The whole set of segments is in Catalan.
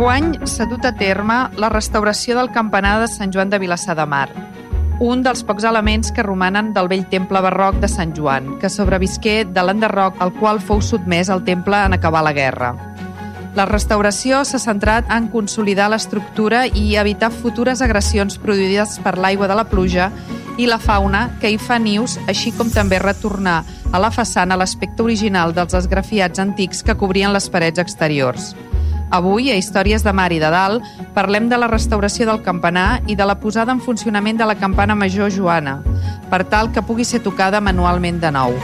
Enguany s'ha dut a terme la restauració del campanar de Sant Joan de Vilassar de Mar, un dels pocs elements que romanen del vell temple barroc de Sant Joan, que sobrevisqué de l'enderroc al qual fou sotmès el temple en acabar la guerra. La restauració s'ha centrat en consolidar l'estructura i evitar futures agressions produïdes per l'aigua de la pluja i la fauna que hi fa nius, així com també retornar a la façana l'aspecte original dels esgrafiats antics que cobrien les parets exteriors. Avui, a Històries de Mar i de Dalt, parlem de la restauració del campanar i de la posada en funcionament de la campana major Joana, per tal que pugui ser tocada manualment de nou.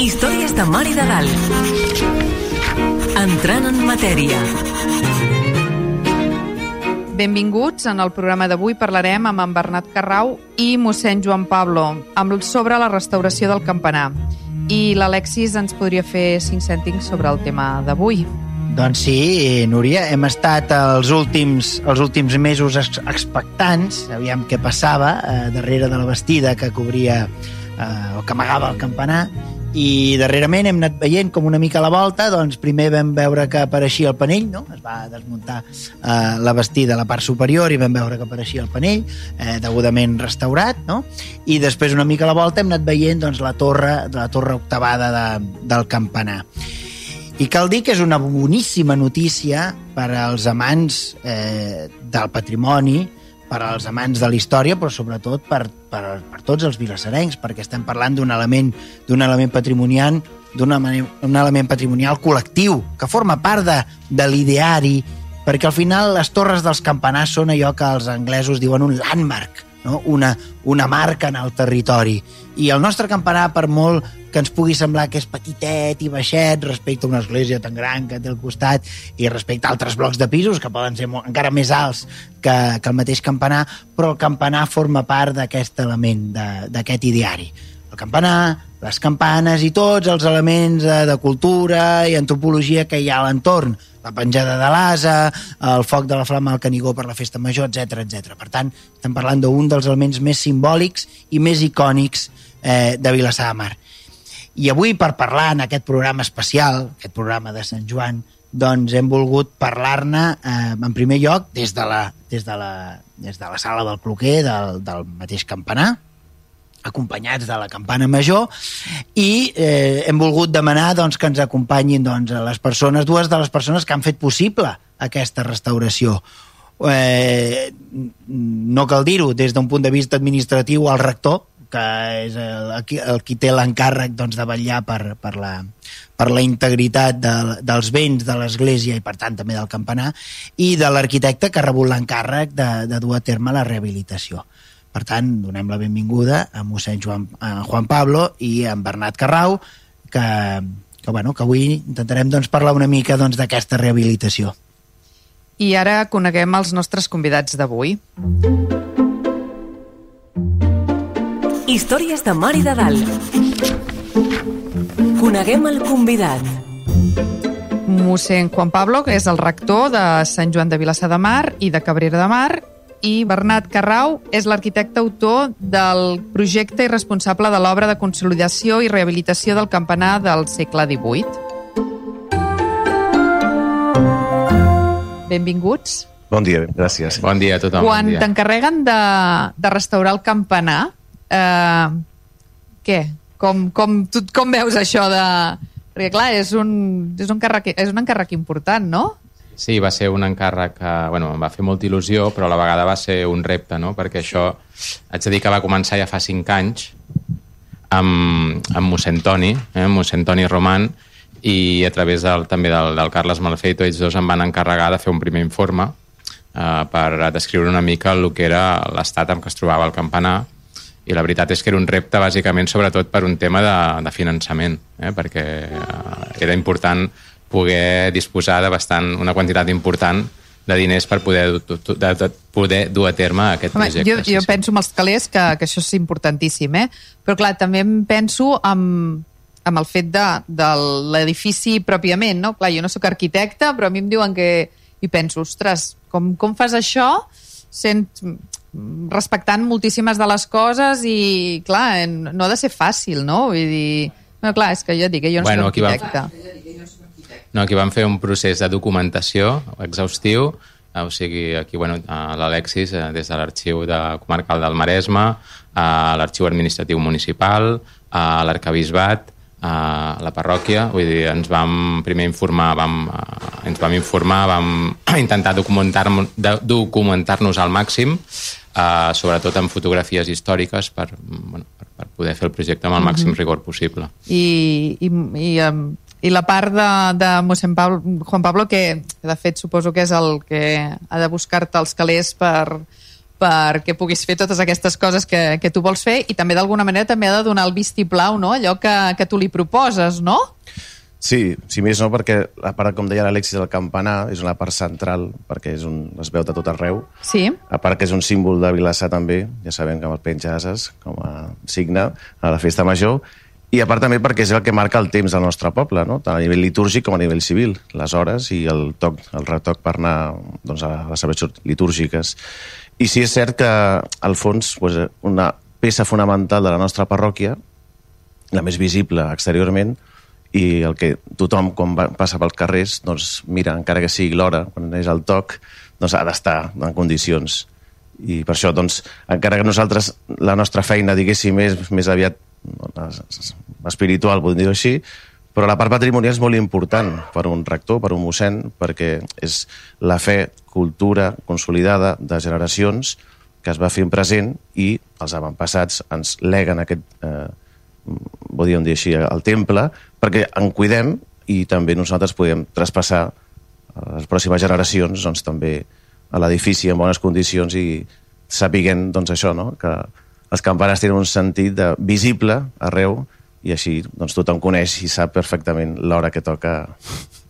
Històries de Mar i de Dalt. Entrant en matèria. Benvinguts. En el programa d'avui parlarem amb en Bernat Carrau i mossèn Joan Pablo amb sobre la restauració del campanar. I l'Alexis ens podria fer cinc cèntims sobre el tema d'avui. Doncs sí, Núria, hem estat els últims, els últims mesos expectants, aviam què passava eh, darrere de la vestida que cobria eh, o que amagava el campanar, i darrerament hem anat veient com una mica a la volta, doncs primer vam veure que apareixia el panell, no? es va desmuntar eh, la vestida a la part superior i vam veure que apareixia el panell, eh, degudament restaurat, no? i després una mica a la volta hem anat veient doncs, la torre la torre octavada de, del campanar. I cal dir que és una boníssima notícia per als amants eh, del patrimoni, per als amants de la història, però sobretot per, per, per tots els vilassarencs, perquè estem parlant d'un element, d'un element patrimonial d'un un element patrimonial col·lectiu, que forma part de, de l'ideari, perquè al final les torres dels campanars són allò que els anglesos diuen un landmark, no? una, una marca en el territori. I el nostre campanar, per molt que ens pugui semblar que és petitet i baixet respecte a una església tan gran que té al costat i respecte a altres blocs de pisos que poden ser molt, encara més alts que, que el mateix campanar, però el campanar forma part d'aquest element, d'aquest ideari. El campanar, les campanes i tots els elements de, de cultura i antropologia que hi ha a l'entorn, la penjada de l'asa, el foc de la flama al Canigó per la festa major, etc etc. Per tant, estem parlant d'un dels elements més simbòlics i més icònics eh, de Vilassar de Mar. I avui, per parlar en aquest programa especial, aquest programa de Sant Joan, doncs hem volgut parlar-ne, eh, en primer lloc, des de la, des de la, des de la sala del cloquer del, del mateix campanar, acompanyats de la campana major i eh, hem volgut demanar doncs, que ens acompanyin doncs, les persones, dues de les persones que han fet possible aquesta restauració. Eh, no cal dir-ho, des d'un punt de vista administratiu, el rector, que és el, el qui té l'encàrrec doncs, de vetllar per, per, la, per la integritat de, dels béns de l'Església i, per tant, també del campanar, i de l'arquitecte que ha rebut l'encàrrec de, de dur a terme la rehabilitació. Per tant, donem la benvinguda a mossèn Joan, a Juan Pablo i a en Bernat Carrau, que, que, bueno, que avui intentarem doncs, parlar una mica doncs, d'aquesta doncs, rehabilitació. I ara coneguem els nostres convidats d'avui. Històries de Mar i de Dalt. Coneguem el convidat. Mossèn Juan Pablo, que és el rector de Sant Joan de Vilassar de Mar i de Cabrera de Mar, i Bernat Carrau és l'arquitecte autor del projecte i responsable de l'obra de consolidació i rehabilitació del campanar del segle XVIII. Benvinguts. Bon dia, gràcies. Bon dia a tothom. Quan bon t'encarreguen de, de restaurar el campanar, eh, què? Com, com, tu, com veus això de... Perquè, clar, és un, és un, càrrec, és un encàrrec important, no? Sí, va ser un encàrrec que bueno, em va fer molta il·lusió, però a la vegada va ser un repte, no? perquè això haig de dir que va començar ja fa cinc anys amb, amb mossèn Toni, eh, mossèn Toni Roman, i a través del, també del, del Carles Malfeito, ells dos em van encarregar de fer un primer informe eh, per descriure una mica el que era l'estat en què es trobava el campanar, i la veritat és que era un repte bàsicament sobretot per un tema de, de finançament, eh? perquè eh, era important poder disposar de bastant, una quantitat important de diners per poder, de, de poder dur a terme aquest Home, projecte. jo, jo sí, penso amb els calés que, que això és importantíssim, eh? Però clar, també em penso amb, amb el fet de, de l'edifici pròpiament, no? Clar, jo no sóc arquitecte, però a mi em diuen que... I penso, ostres, com, com fas això sent, respectant moltíssimes de les coses i, clar, no ha de ser fàcil, no? Vull dir... No, clar, és que jo dic que jo no Bueno, soc aquí va- arquitecte. No, aquí vam fer un procés de documentació exhaustiu, eh, o sigui, aquí, bueno, l'Alexis, eh, des de l'Arxiu de Comarcal del Maresme, a l'Arxiu Administratiu Municipal, a l'Arcabisbat, a la parròquia, vull dir, ens vam primer informar, vam, eh, ens vam informar, vam intentar documentar-nos documentar-nos al màxim, eh, sobretot amb fotografies històriques per, bueno, per, per poder fer el projecte amb el màxim rigor possible. i, i, i, um, i la part de, de mossèn Pablo, Juan Pablo, que de fet suposo que és el que ha de buscar-te els calés per, perquè puguis fer totes aquestes coses que, que tu vols fer i també d'alguna manera també ha de donar el vistiplau, no? allò que, que tu li proposes, no? Sí, si més no, perquè la part, com deia l'Alexis, del campanar és una part central, perquè és un, es veu de tot arreu. Sí. A part que és un símbol de Vilassar també, ja sabem que amb el penja ases com a signe a la festa major, i a part també perquè és el que marca el temps del nostre poble, no? tant a nivell litúrgic com a nivell civil, les hores i el toc, el retoc per anar doncs, a les celebracions litúrgiques. I sí és cert que, al fons, doncs, una peça fonamental de la nostra parròquia, la més visible exteriorment, i el que tothom, quan va, passa pels carrers, doncs mira, encara que sigui l'hora, quan és el toc, doncs ha d'estar en condicions. I per això, doncs, encara que nosaltres, la nostra feina, diguéssim, és més aviat espiritual, podem dir-ho així, però la part patrimonial és molt important per un rector, per un mossèn, perquè és la fe, cultura consolidada de generacions que es va fent present i els avantpassats ens leguen aquest, eh, podríem dir així, al temple, perquè en cuidem i també nosaltres podem traspassar a les pròximes generacions doncs, també a l'edifici en bones condicions i sapiguem doncs, això, no? que els campanes tenen un sentit de visible arreu i així doncs, tothom coneix i sap perfectament l'hora que toca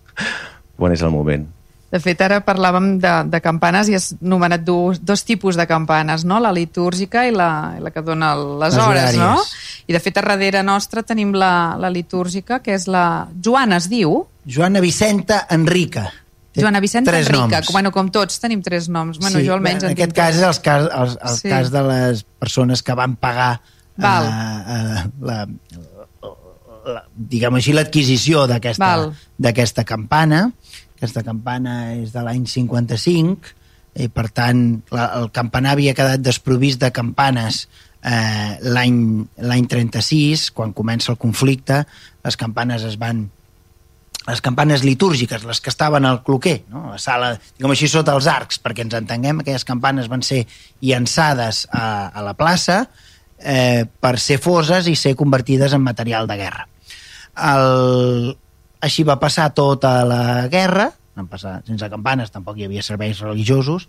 quan és el moment. De fet, ara parlàvem de, de campanes i has nomenat dos, dos tipus de campanes, no? la litúrgica i la, i la que dona les, Les hores. No? horàries. I de fet, a darrere nostra tenim la, la litúrgica, que és la... Joana es diu? Joana Vicenta Enrica. Té Joana Vicenta tres Enrica. noms. Bueno, com tots tenim tres noms. Bueno, jo almenys en en aquest cas és el cas, el, el Sí. sí. cas de les persones que van pagar Val. eh, eh, la, la, diguem així, l'adquisició d'aquesta campana. Aquesta campana és de l'any 55 i, per tant, la, el campanar havia quedat desprovist de campanes eh, l'any 36, quan comença el conflicte, les campanes es van les campanes litúrgiques, les que estaven al cloquer, no? la sala, diguem així, sota els arcs, perquè ens entenguem, aquelles campanes van ser llançades a, a la plaça eh, per ser foses i ser convertides en material de guerra. El, així va passar tota la guerra, van passar sense campanes, tampoc hi havia serveis religiosos,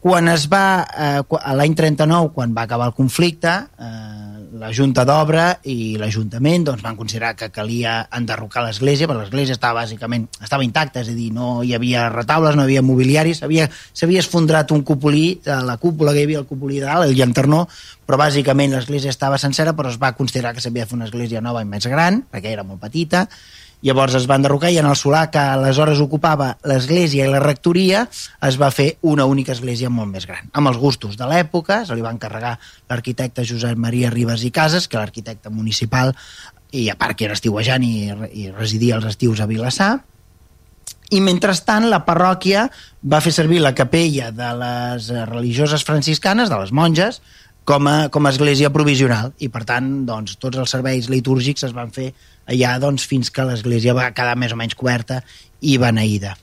quan es va, eh, l'any 39, quan va acabar el conflicte, eh, la Junta d'Obra i l'Ajuntament doncs, van considerar que calia enderrocar l'església, perquè l'església estava bàsicament estava intacta, és a dir, no hi havia retaules, no hi havia mobiliari, s'havia esfondrat un cupolí, eh, la cúpula que hi havia, el cupolí de dalt, el llanternó, però bàsicament l'església estava sencera, però es va considerar que s'havia de fer una església nova i més gran, perquè era molt petita, Llavors es va enderrocar i en el solar que aleshores ocupava l'església i la rectoria es va fer una única església molt més gran. Amb els gustos de l'època, se li va encarregar l'arquitecte Josep Maria Ribas i Casas, que l'arquitecte municipal, i a part que era estiuejant i, i residia els estius a Vilassar, i mentrestant la parròquia va fer servir la capella de les religioses franciscanes, de les monges, com a, com a església provisional. I per tant doncs, tots els serveis litúrgics es van fer allà doncs, fins que l'església va quedar més o menys coberta i beneïda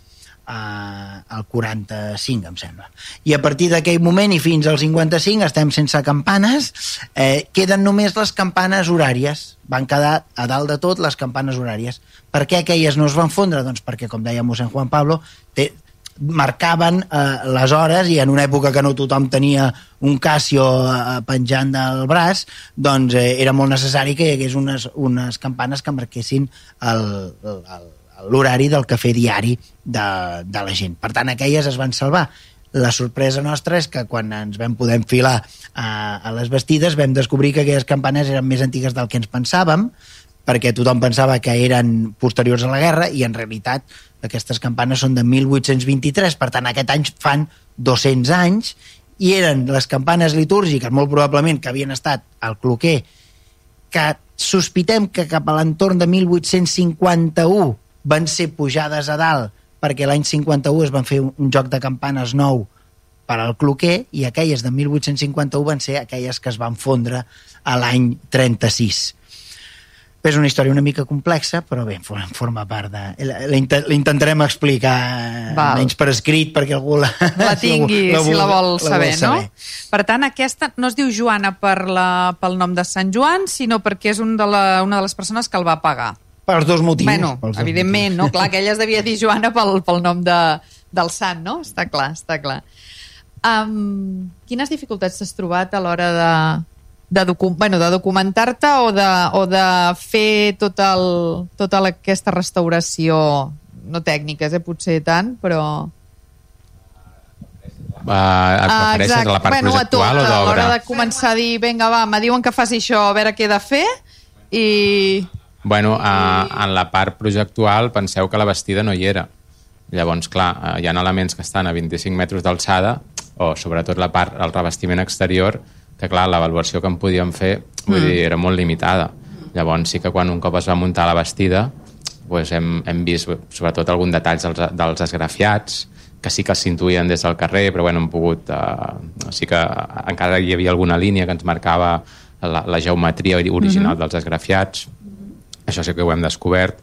eh, al 45 em sembla. I a partir d'aquell moment i fins al 55 estem sense campanes eh, queden només les campanes horàries. Van quedar a dalt de tot les campanes horàries. Per què aquelles no es van fondre? doncs perquè com deia mossèn Juan Pablo té, marcaven eh, les hores i en una època que no tothom tenia un Casio eh, penjant del braç, doncs eh, era molt necessari que hi hagués unes, unes campanes que marquessin l'horari del cafè diari de, de la gent. Per tant, aquelles es van salvar. La sorpresa nostra és que quan ens vam poder enfilar a, a les vestides vam descobrir que aquelles campanes eren més antigues del que ens pensàvem, perquè tothom pensava que eren posteriors a la guerra i en realitat aquestes campanes són de 1823, per tant aquest any fan 200 anys i eren les campanes litúrgiques molt probablement que havien estat al cloquer que sospitem que cap a l'entorn de 1851 van ser pujades a dalt perquè l'any 51 es van fer un joc de campanes nou per al cloquer i aquelles de 1851 van ser aquelles que es van fondre a l'any 36 és una història una mica complexa, però bé, forma part de... L'intentarem explicar Val. menys per escrit perquè algú la, la tingui, la, la, si la vol la saber, vol saber, no? Per tant, aquesta no es diu Joana per la, pel nom de Sant Joan, sinó perquè és un de la, una de les persones que el va pagar. Per dos motius. Bueno, dos evidentment, motius. no? Clar, que ella es devia dir Joana pel, pel nom de, del sant, no? Està clar, està clar. Um, quines dificultats has trobat a l'hora de, de, docu bueno, de documentar-te o, de, o de fer tot el, tota aquesta restauració no tècniques, eh, potser tant, però... Uh, et refereixes ah, a la part bueno, projectual a tot, o d'obra? A l'hora de començar a dir, vinga, va, me diuen que faci això, a veure què he de fer, i... Bueno, uh, en la part projectual penseu que la vestida no hi era. Llavors, clar, uh, hi ha elements que estan a 25 metres d'alçada, o sobretot la part, el revestiment exterior, que clar, l'avaluació que en podíem fer vull mm. dir, era molt limitada. Llavors sí que quan un cop es va muntar la vestida pues hem, hem vist sobretot algun detalls dels, dels esgrafiats que sí que s'intuïen des del carrer, però bueno, hem pogut... Eh, sí que encara hi havia alguna línia que ens marcava la, la geometria original mm -hmm. dels esgrafiats. Això sí que ho hem descobert.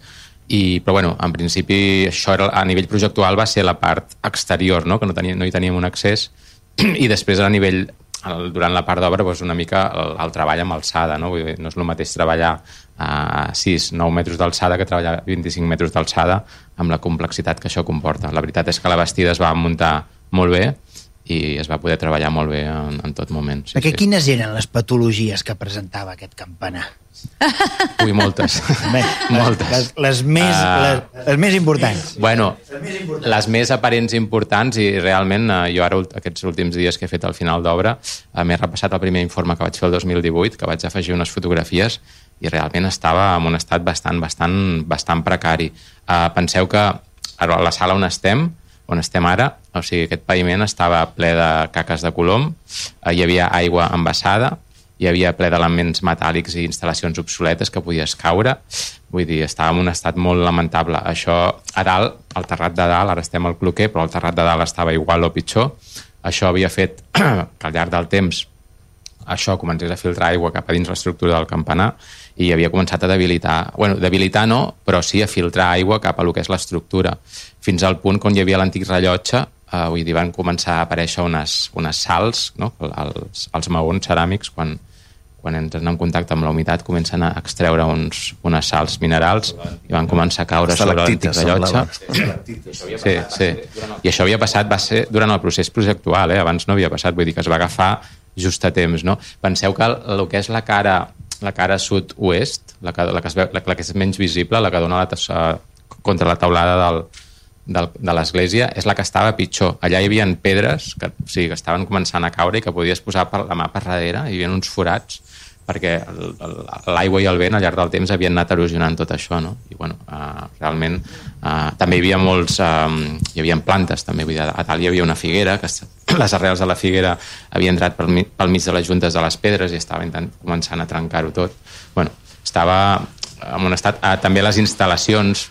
I, però bueno, en principi això era, a nivell projectual va ser la part exterior, no? que no, tenia, no hi teníem un accés, i després a nivell el, durant la part d'obra doncs una mica el, el treball amb alçada, no? Vull dir, no és el mateix treballar a 6-9 metres d'alçada que treballar a 25 metres d'alçada amb la complexitat que això comporta. La veritat és que la vestida es va muntar molt bé i es va poder treballar molt bé en, en tot moment. Sí, Perquè sí. quines eren les patologies que presentava aquest campanar? Ui, moltes. Bé, moltes. Les, les, més, uh, les, les més importants. Bueno, les més aparents importants i realment uh, jo ara aquests últims dies que he fet al final d'obra uh, m'he repassat el primer informe que vaig fer el 2018 que vaig afegir unes fotografies i realment estava en un estat bastant, bastant, bastant precari. Uh, penseu que a la sala on estem on estem ara, o sigui, aquest paviment estava ple de caques de colom, eh, hi havia aigua embassada, hi havia ple d'elements metàl·lics i instal·lacions obsoletes que podies caure. Vull dir, estava en un estat molt lamentable. Això, a dalt, al terrat de dalt, ara estem al cloquer, però el terrat de dalt estava igual o pitjor. Això havia fet que al llarg del temps això comencés a filtrar aigua cap a dins l'estructura del campanar i havia començat a debilitar, bueno, debilitar no, però sí a filtrar aigua cap a lo que és l'estructura, fins al punt on hi havia l'antic rellotge, eh, vull dir, van començar a aparèixer unes, unes sals, no? els, els maons ceràmics, quan, quan entren en contacte amb la humitat comencen a extreure uns, unes sals minerals i van començar a caure sobre l'antic rellotge. Sí, sí. I això havia passat, va ser durant el procés projectual, eh? abans no havia passat, vull dir que es va agafar just a temps. No? Penseu que el, el que és la cara la cara sud-oest, la, que, la, que es veu, la, la que és menys visible, la que dona la tassa, contra la taulada del, del, de l'església, és la que estava pitjor. Allà hi havia pedres que, o sigui, que estaven començant a caure i que podies posar per, la mà per darrere, hi havia uns forats perquè l'aigua i el vent al llarg del temps havien anat erosionant tot això, no? I, bueno, uh, realment uh, també hi havia molts... Uh, hi havia plantes, també, vull dir, a dalt hi havia una figuera, que les arrels de la figuera havien entrat pel, pel mig de les juntes de les pedres i estava començant a trencar-ho tot. Bueno, estava en un estat... Uh, també les instal·lacions,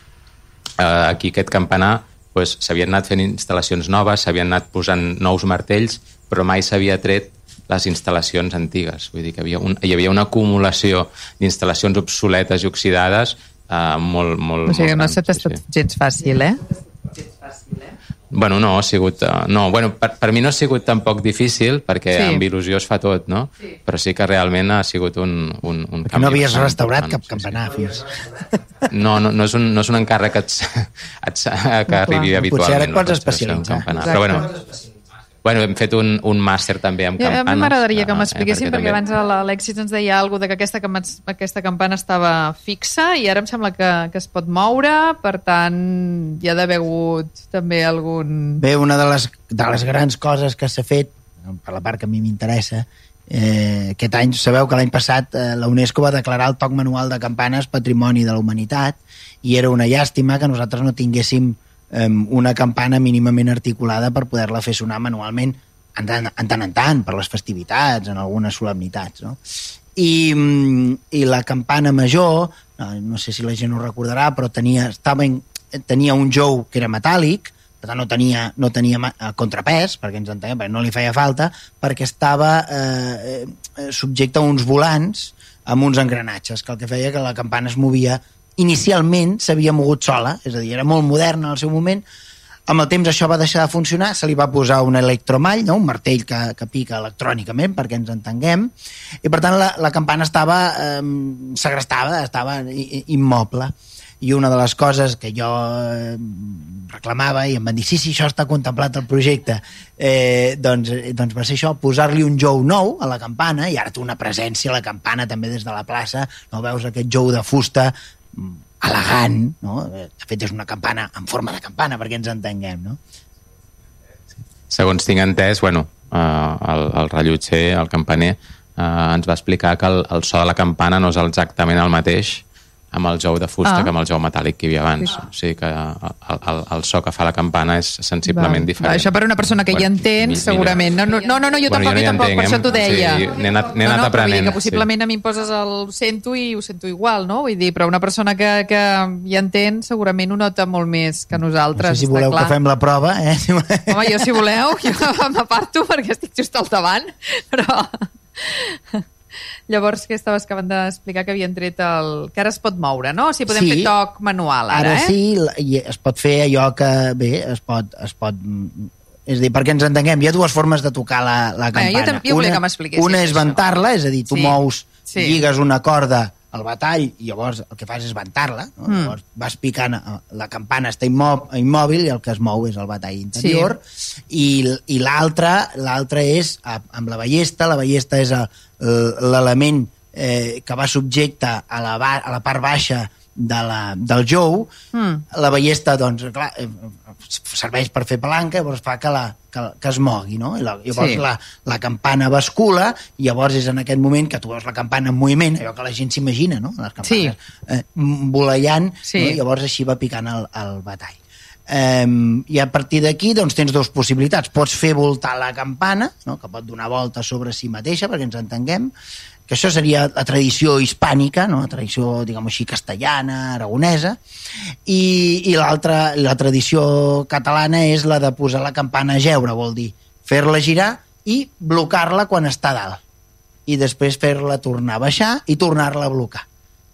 uh, aquí aquest campanar, s'havien pues, anat fent instal·lacions noves, s'havien anat posant nous martells, però mai s'havia tret les instal·lacions antigues. Vull dir que havia un, hi havia una acumulació d'instal·lacions obsoletes i oxidades eh, molt, molt... O sigui, molt no s'ha estat sí. gens fàcil, eh? Bueno, no, ha sigut... Uh, no, bueno, per, per mi no ha sigut tampoc difícil, perquè Sí. sí. amb il·lusió es fa tot, no? Sí. Però sí que realment ha sigut un, un, un Que no havies restaurat cap campanar fins... No, no, no, és un, no és un encàrrec que, ets, ets, que arribi Potser habitualment. ara et pots la restauració especialitzar. en campanar. Exacte. Però bueno, bueno, hem fet un, un màster també amb Ja, a campanes. mi m'agradaria que eh, m'expliquessin, perquè, també- abans l'Alexis ens deia alguna de que aquesta, aquesta campana estava fixa i ara em sembla que, que es pot moure, per tant, hi ha d'haver hagut també algun... Bé, una de les, de les grans coses que s'ha fet, per la part que a mi m'interessa, eh, aquest any, sabeu que l'any passat eh, la UNESCO va declarar el toc manual de campanes Patrimoni de la Humanitat i era una llàstima que nosaltres no tinguéssim eh, una campana mínimament articulada per poder-la fer sonar manualment en tant, en tant en tant, per les festivitats, en algunes solemnitats, no? I, mm, i la campana major, no, no sé si la gent ho recordarà, però tenia, estava en, tenia un jou que era metàl·lic, per tant no tenia, no tenia eh, contrapès, perquè ens entenem, perquè no li feia falta, perquè estava eh, eh, subjecte a uns volants amb uns engranatges, que el que feia que la campana es movia inicialment s'havia mogut sola, és a dir, era molt moderna en el seu moment, amb el temps això va deixar de funcionar, se li va posar un electromall, no? un martell que, que pica electrònicament perquè ens entenguem, i per tant la, la campana estava eh, segrestada, estava immoble. I una de les coses que jo reclamava i em van dir sí, sí, això està contemplat al projecte eh, doncs, eh, doncs va ser això, posar-li un jou nou a la campana i ara té una presència a la campana també des de la plaça, no veus aquest jou de fusta elegant, no? De fet és una campana en forma de campana perquè ens entenguem, no? Segons tinc entès, bueno, eh, el, el rellotger, el campaner, eh, ens va explicar que el, el so de la campana no és exactament el mateix amb el jou de fusta Ah. que amb el jou metàl·lic que hi havia abans. Sí. O sigui que el, el, el so que fa la campana és sensiblement Va. diferent. Va, això per una persona que hi entén, mi- segurament. No, no, no, no, no jo Bueno, tampoc, jo no tampoc, per entenc, això t'ho eh? deia. Sí, n'he anat- no, anat no, dir aprenent, que possiblement a mi em poses el sento i ho sento igual, no? Vull dir, però una persona que, que hi entén segurament ho nota molt més que No nosaltres, sé si voleu clar. que fem la prova, eh? Home, jo si voleu, jo m'aparto perquè estic just al davant, però... Llavors, que estaves acabant d'explicar que havien tret el... que ara es pot moure, no? O sigui, podem Sí. fer toc manual, ara, Ara eh? sí, i es pot fer allò que, bé, es pot... Es pot mm, és a dir, perquè ens entenguem, hi ha dues formes de tocar la, la Bé, jo campana. tam- jo volia que m'expliquessis una és ventar-la, és a dir, tu Sí. mous, Sí. lligues una corda al batall i llavors el que fas és ventar-la. No? Mm. Llavors vas picant, eh, la campana està immò immòbil i el que es mou és el batall interior. I, i l'altra l'altra és amb la ballesta, la ballesta és el- l'element eh, que va subjecte a la, a la part baixa de la, del jou, Mm. la ballesta, doncs, clar, eh, serveix per fer palanca, llavors fa que, la, que, que es mogui, no? I la, llavors Sí. la, la campana bascula i llavors és en aquest moment que tu veus la campana en moviment, allò que la gent s'imagina, no? Les campanes Sí. eh, voleiant, Sí. no? i llavors així va picant el, el batall. Um, I a partir d'aquí doncs, tens dues possibilitats. Pots fer voltar la campana, no? que pot donar volta sobre si mateixa, perquè ens entenguem, que això seria la tradició hispànica, no? la tradició, diguem així, castellana, aragonesa, i, i l'altra, la tradició catalana és la de posar la campana a geure, vol dir fer-la girar i blocar-la quan està dalt i després fer-la tornar a baixar i tornar-la a blocar.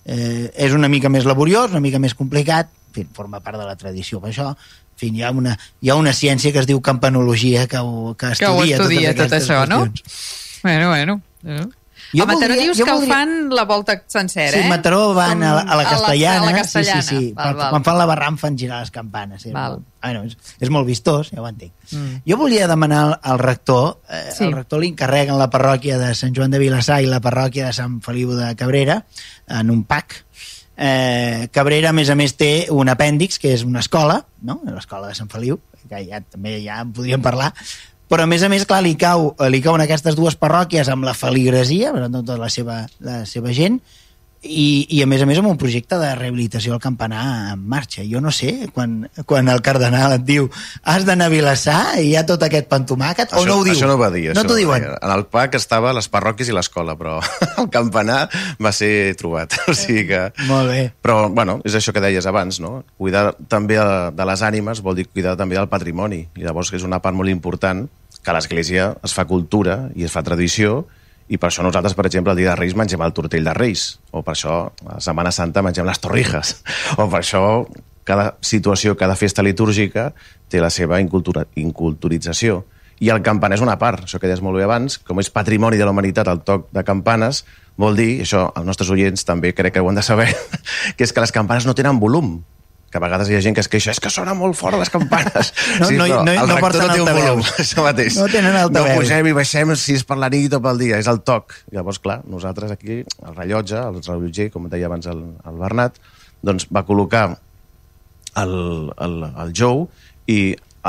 Eh, és una mica més laboriós, una mica més complicat, en fi, forma part de la tradició, per això en fi, hi, ha una, hi ha una ciència que es diu campanologia que, ho, que Que ho estudia, estudia tot aquestes això, no? qüestions. Bueno, bueno. bueno. Jo a Mataró voldria- dius que voldria- ho fan la volta sencera, Sí, eh? Mataró van a la, a la castellana. A la, castellana. Sí, sí, sí. Val, val. quan fan la barram fan girar les campanes. Sí, Val. és, molt, bueno, és, és molt vistós, ja ho entenc. Mm. Jo volia demanar al, al rector, eh, Sí. el rector li encarreguen la parròquia de Sant Joan de Vilassar i la parròquia de Sant Feliu de Cabrera en un PAC. Eh, Cabrera, a més a més, té un apèndix, que és una escola, no? l'escola de Sant Feliu, que ja, també ja en podríem parlar, però a més a més, clar, li, cau, li cauen aquestes dues parròquies amb la feligresia, per tant, tota la seva, la seva gent, i, i a més a més amb un projecte de rehabilitació al campanar en marxa. Jo no sé, quan, quan el cardenal et diu has d'anar a Vilassar i hi ha tot aquest pantomàquet, o no ho diu? Això no ho va dir. No això t'ho diuen? dir. En el PAC estava les parròquies i l'escola, però el campanar va ser trobat. O sigui que... Molt bé. Però, bueno, és això que deies abans, no? Cuidar també de, les ànimes vol dir cuidar també del patrimoni. I llavors és una part molt important que l'Església es fa cultura i es fa tradició i per això nosaltres, per exemple, el dia de Reis mengem el tortell de Reis, o per això a Setmana Santa mengem les torrijas, o per això cada situació, cada festa litúrgica té la seva incultura, inculturització. I el campanar és una part, això que deies molt bé abans, com és patrimoni de la humanitat el toc de campanes, vol dir, això els nostres oients també crec que ho han de saber, que és que les campanes no tenen volum que a vegades hi ha gent que es queixa és que sona molt fort les campanes. No, sí, no, no, no, el no rector no té un volum, això mateix. No tenen altaveu. No pugem i baixem si és per la nit o pel dia, és el toc. Llavors, clar, nosaltres aquí, el rellotge, el rellotger, com deia abans el, el Bernat, doncs va col·locar el, el, el Jou i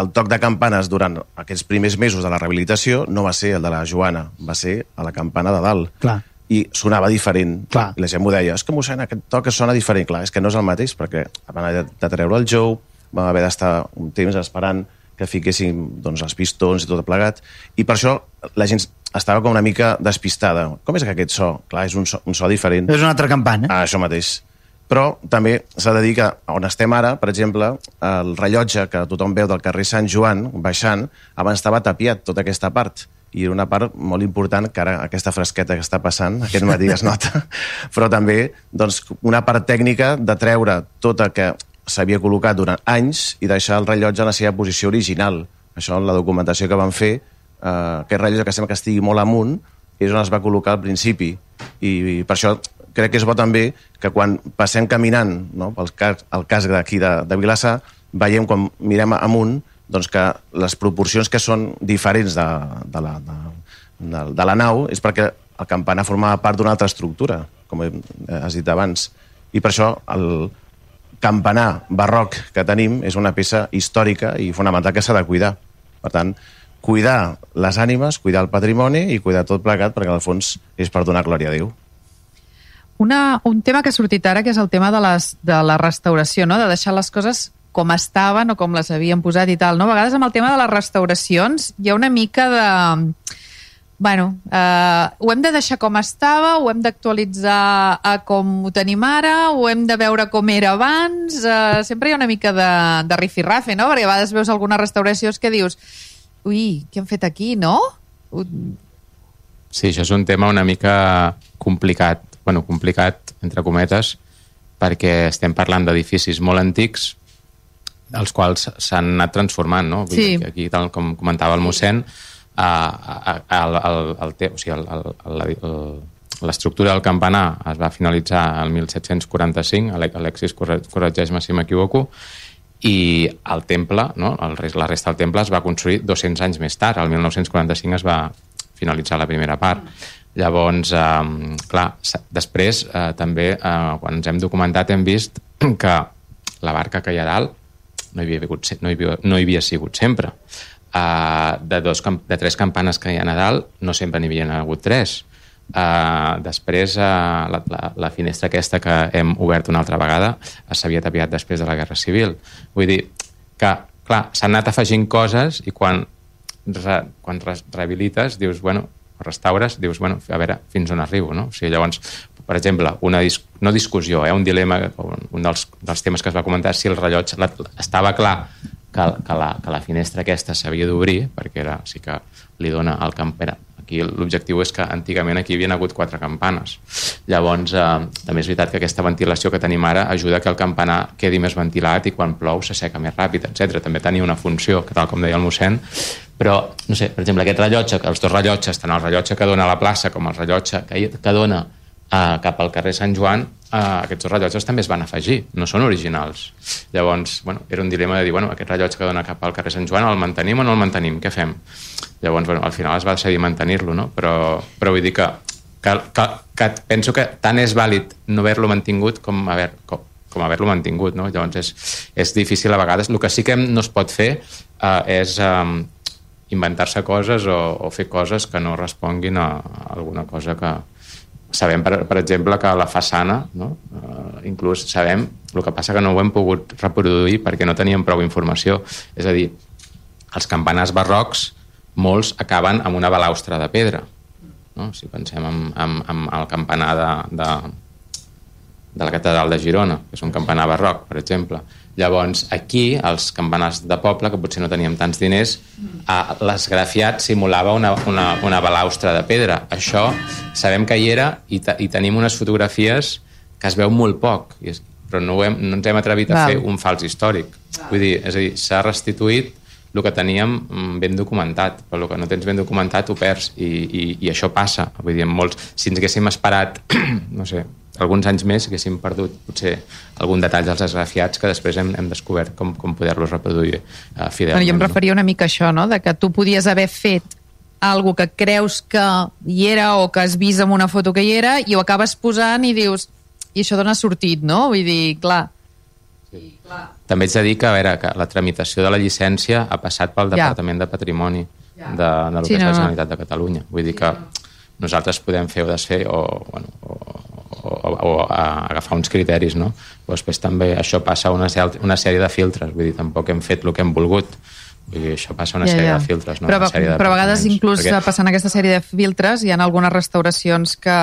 el toc de campanes durant aquests primers mesos de la rehabilitació no va ser el de la Joana, va ser a la campana de dalt. Clar. I sonava diferent. Clar. I la gent m'ho deia, és que mossèn, aquest toc que sona diferent. Clar, és que no és el mateix, perquè van haver de treure el Jou, vam haver d'estar un temps esperant que fiquessin doncs, els pistons i tot plegat, i per això la gent estava com una mica despistada. Com és que aquest so? Clar, és un so, un so diferent. És una altra campana. Ah, això mateix. Però també s'ha de dir que on estem ara, per exemple, el rellotge que tothom veu del carrer Sant Joan, baixant, abans estava tapiat tota aquesta part i una part molt important que ara aquesta fresqueta que està passant, aquest matí es nota, però també doncs, una part tècnica de treure tota que s'havia col·locat durant anys i deixar el rellotge en la seva posició original. Això, en la documentació que van fer, eh, aquest rellotge que sembla que estigui molt amunt, és on es va col·locar al principi. I, i per això crec que és bo també que quan passem caminant no, pel cas, el cas d'aquí de, de Vilassar, veiem quan mirem amunt doncs que les proporcions que són diferents de, de, la, de, de, de la nau és perquè el campanar formava part d'una altra estructura, com he- has dit abans. I per això el campanar barroc que tenim és una peça històrica i fonamental que s'ha de cuidar. Per tant, cuidar les ànimes, cuidar el patrimoni i cuidar tot plegat, perquè al fons és per donar glòria a Déu. Una, un tema que ha sortit ara, que és el tema de, les, de la restauració, no? de deixar les coses com estaven o com les havien posat i tal. No? A vegades amb el tema de les restauracions hi ha una mica de... Bueno, eh, ho hem de deixar com estava, ho hem d'actualitzar a com ho tenim ara, ho hem de veure com era abans... Eh, sempre hi ha una mica de, de rifirrafe, no? Perquè a vegades veus algunes restauracions que dius ui, què han fet aquí, no? Sí, això és un tema una mica complicat, bueno, complicat, entre cometes, perquè estem parlant d'edificis molt antics, els quals s'han anat transformant, no? Vull Sí. dir aquí, tal com comentava el mossèn, eh, el, el, el, te- o sigui, l'estructura del campanar es va finalitzar el 1745, Ale- Alexis corre- corregeix-me si m'equivoco, i el temple, no? el, la resta del temple es va construir 200 anys més tard, el 1945 es va finalitzar la primera part. Llavors, eh, clar, després eh, també, eh, quan ens hem documentat, hem vist que la barca que hi ha a dalt no hi havia, se- no hi havia, no hi havia sigut sempre. Uh, de, dos, de tres campanes que hi ha a dalt, no sempre n'hi havia hagut tres. Uh, després, uh, la, la, la finestra aquesta que hem obert una altra vegada s'havia tapiat després de la Guerra Civil. Vull dir que, clar, s'han anat afegint coses i quan, re, quan res, rehabilites dius, bueno, restaures, dius, bueno, a veure fins on arribo, no? O sigui, llavors, per exemple, una dis no discussió, eh, un dilema, un, dels, dels temes que es va comentar, si el rellotge, la, estava clar que, que, la, que la finestra aquesta s'havia d'obrir, perquè era, sí que li dona al camp, era, aquí l'objectiu és que antigament aquí hi havia hagut quatre campanes. Llavors, eh, també és veritat que aquesta ventilació que tenim ara ajuda que el campanar quedi més ventilat i quan plou s'asseca més ràpid, etc. També tenia una funció, que tal com deia el mossèn, però, no sé, per exemple, aquest rellotge, els dos rellotges, tant el rellotge que dona a la plaça com el rellotge que, que dona uh, cap al carrer Sant Joan, uh, aquests dos rellotges també es van afegir, no són originals. Llavors, bueno, era un dilema de dir, bueno, aquest rellotge que dona cap al carrer Sant Joan, el mantenim o no el mantenim? Què fem? Llavors, bueno, al final es va decidir mantenir-lo, no? Però, però vull dir que, que, que, que penso que tant és vàlid no haver-lo mantingut com haver, com, com haver-lo mantingut, no? Llavors és, és difícil a vegades. El que sí que no es pot fer uh, és um, inventar-se coses o, o fer coses que no responguin a alguna cosa que... Sabem, per, per exemple, que la façana, no? uh, inclús sabem, el que passa que no ho hem pogut reproduir perquè no teníem prou informació. És a dir, els campanars barrocs, molts acaben amb una balaustra de pedra. No? Si pensem en, en, en el campanar de, de, de la catedral de Girona, que és un campanar barroc, per exemple. Llavors, aquí, els campanars de poble, que potser no teníem tants diners, a l'esgrafiat simulava una, una, una balaustra de pedra. Això sabem que hi era i, i tenim unes fotografies que es veu molt poc. I és, però no, hem, no ens hem atrevit a Val. fer un fals històric. Vull dir, és a dir, s'ha restituït el que teníem mm, ben documentat, però el que no tens ben documentat ho perds, i, i, i això passa. Vull dir, molts, si ens haguéssim esperat, no sé, alguns anys més, haguéssim perdut potser algun detall dels esgrafiats que després hem, hem descobert com, com poder-los reproduir uh, fidelment. Bueno, jo em referia una mica a això, no? de que tu podies haver fet algo que creus que hi era o que has vist en una foto que hi era i ho acabes posant i dius i això d'on ha sortit, no? Vull dir, clar, També ets de dir que, a veure, que la tramitació de la llicència ha passat pel Ja. Departament de Patrimoni de, de lo Sí, que és no, la no. Generalitat de Catalunya. Vull dir que nosaltres podem fer o desfer o, bueno, o, o, o, o a agafar uns criteris, no? Però després també això passa una, una sèrie de filtres, vull dir, tampoc hem fet el que hem volgut. Vull dir, això passa una ja, sèrie ja. de filtres, no? però, Una sèrie de però a vegades inclús Perquè- passant aquesta sèrie de filtres hi ha algunes restauracions que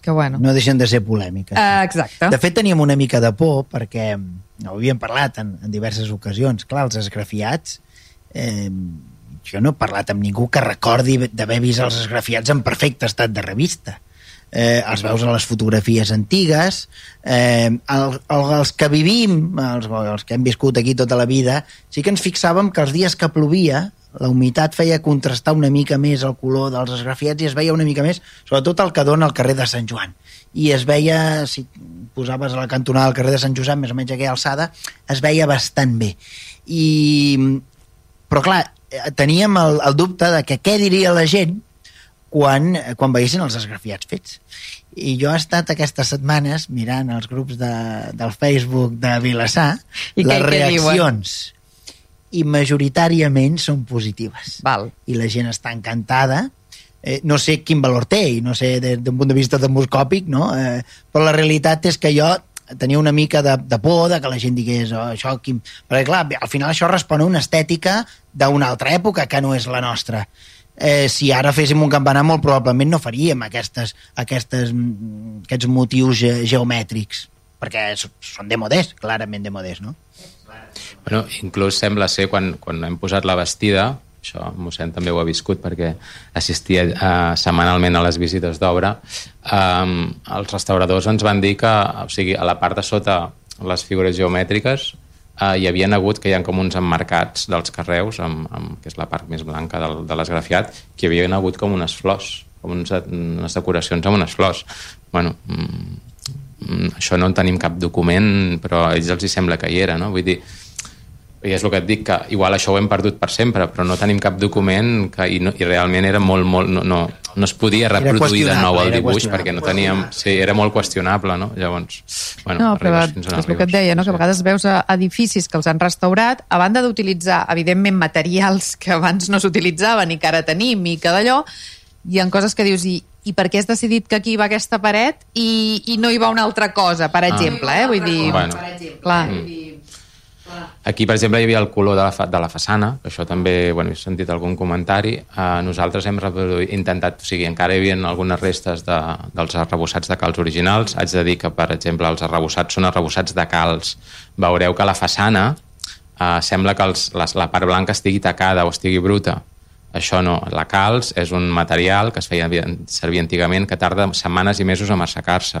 que bueno No deixen de ser polèmiques. uh, exacte De fet, teníem una mica de por perquè ho havíem parlat en, en diverses ocasions. Clar, els esgrafiats... Eh, jo no he parlat amb ningú que recordi d'haver vist els esgrafiats en perfecte estat de revista. Eh, els veus a les fotografies antigues, eh, el, el, els que vivim, els, els que hem viscut aquí tota la vida, sí que ens fixàvem que els dies que plovia la humitat feia contrastar una mica més el color dels esgrafiats i es veia una mica més, sobretot el que dona al carrer de Sant Joan. I es veia, si posaves a la cantonada del carrer de Sant Josep, més o menys aquella alçada, es veia bastant bé. I, però clar, eh, teníem el, el dubte de que què diria la gent quan, quan veiessin els esgrafiats fets. I jo he estat aquestes setmanes mirant els grups de, del Facebook de Vilassar I què- les què diuen? I majoritàriament són positives. Val. I la gent està encantada. Eh, no sé quin valor té, i no sé d'un punt de vista demoscòpic, no? Eh, però la realitat és que jo tenia una mica de, de por de que la gent digués oh, això, quin... perquè clar, al final això respon a una estètica d'una altra època que no és la nostra eh, si ara féssim un campanar molt probablement no faríem aquestes, aquestes, aquests motius ge geomètrics perquè són de modés, clarament de modés, no? Bueno, inclús sembla ser quan, quan hem posat la vestida, això mossèn també ho ha viscut perquè assistia uh, setmanalment a les visites d'obra, um, els restauradors ens van dir que o sigui, a la part de sota les figures geomètriques uh, hi havia hagut que hi ha com uns emmarcats dels carreus, amb, amb, que és la part més blanca del, de l'esgrafiat, que hi havia hagut com unes flors, com uns, unes decoracions amb unes flors. Bueno, mm, mm, això no en tenim cap document, però a ells els hi sembla que hi era, no? Vull dir, i és el que et dic, que igual això ho hem perdut per sempre, però no tenim cap document que, i, no, i realment era molt, molt, no, no, no es podia reproduir de nou el dibuix perquè no teníem... Sí, era molt qüestionable, no? Llavors, bueno, no, però arribes fins on és el que et deia, no? que a vegades veus a edificis que els han restaurat, a banda d'utilitzar, evidentment, materials que abans no s'utilitzaven i que ara tenim i que d'allò, hi ha coses que dius, i, i per què has decidit que aquí va aquesta paret i, i no hi va una altra cosa, per exemple, eh? Vull dir, Bueno. clar, Aquí, per exemple, hi havia el color de la, fa, de la façana, que això també, bueno, he sentit algun comentari. Uh, nosaltres hem reproduït, intentat, o sigui, encara hi havia algunes restes de, dels arrebossats de calç originals. Haig de dir que, per exemple, els arrebossats són arrebossats de calç. Veureu que la façana uh, sembla que els, les, la part blanca estigui tacada o estigui bruta. Això no. La calç és un material que es feia servir antigament que tarda setmanes i mesos a assecar-se.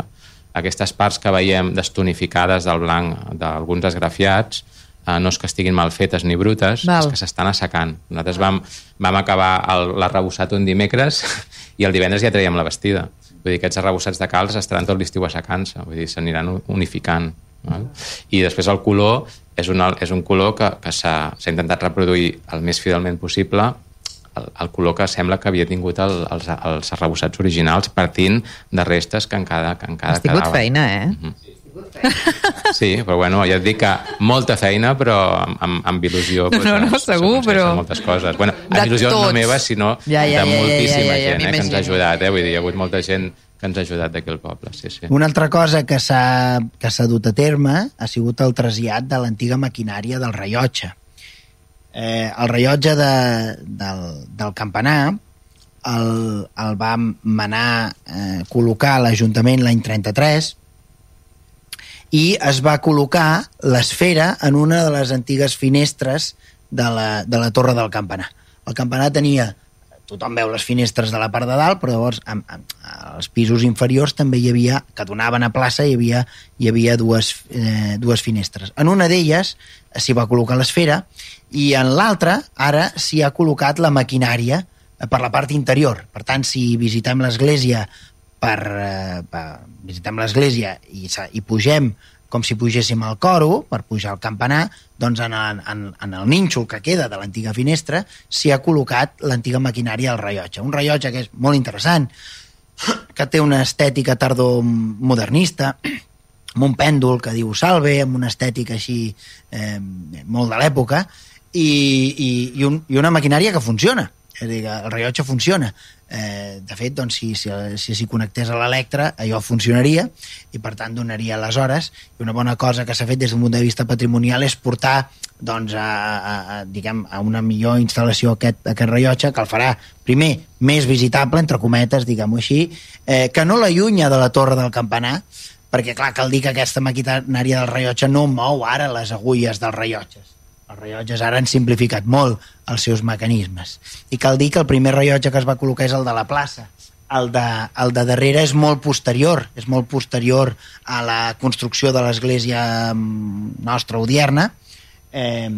Aquestes parts que veiem destonificades del blanc d'alguns esgrafiats eh, no és que estiguin mal fetes ni brutes, Val. és que s'estan assecant. Nosaltres vam, vam acabar l'arrebossat un dimecres i el divendres ja traiem la vestida. Vull dir, aquests arrebossats de calç estaran tot l'estiu assecant-se, vull dir, s'aniran unificant. Val? I després el color és un, és un color que, que s'ha intentat reproduir el més fidelment possible el, el color que sembla que havia tingut el, els, els arrebossats originals partint de restes que encara, que encara has tingut quedaven. feina, eh? Sí, però bueno, ja et dic que molta feina, però amb, amb, amb il·lusió No, no, es- segur, però- moltes coses. Bueno, amb il·lusió no tots. meva, sinó Ja, ja, ja, de ja, moltíssima ja, ja, ja, gent eh, que ens ha ajudat. Eh? Vull dir, hi ha hagut molta gent que ens ha ajudat d'aquí al poble, sí, sí. Una altra cosa que s'ha que s'ha dut a terme ha sigut el trasllat de l'antiga maquinària del rellotge. Eh, el rellotge de, del, del campanar el, el va manar eh, col·locar l'Ajuntament l'any 33 i es va col·locar l'esfera en una de les antigues finestres de la, de la torre del campanar. El campanar tenia tothom veu les finestres de la part de dalt, però llavors en, en, als pisos inferiors també hi havia, que donaven a plaça, hi havia, hi havia dues, eh, dues finestres. En una d'elles s'hi va col·locar l'esfera i en l'altra ara s'hi ha col·locat la maquinària eh, per la part interior. Per tant, si visitem l'església per, eh, per visitem l'església i, i pugem com si pugéssim al coro, per pujar al campanar, doncs en, en, en el nínxol que queda de l'antiga finestra s'hi ha col·locat l'antiga maquinària del rellotge. Un rellotge que és molt interessant, que té una estètica tardomodernista, amb un pèndol que diu salve, amb una estètica així eh, molt de l'època, i, i, i, un, i una maquinària que funciona. El rellotge funciona. Eh, de fet, doncs, si s'hi si, si connectés a l'electre, allò funcionaria i, per tant, donaria les hores. I una bona cosa que s'ha fet des d'un punt de vista patrimonial és portar doncs, a, a, a, diguem, a una millor instal·lació aquest, aquest rellotge, que el farà, primer, més visitable, entre cometes, diguem-ho així, eh, que no l'allunya de la torre del campanar, perquè, clar, cal dir que aquesta maquinària del rellotge no mou ara les agulles dels rellotges els rellotges ara han simplificat molt els seus mecanismes. I cal dir que el primer rellotge que es va col·locar és el de la plaça. El de, el de darrere és molt posterior, és molt posterior a la construcció de l'església mm, nostra odierna, eh,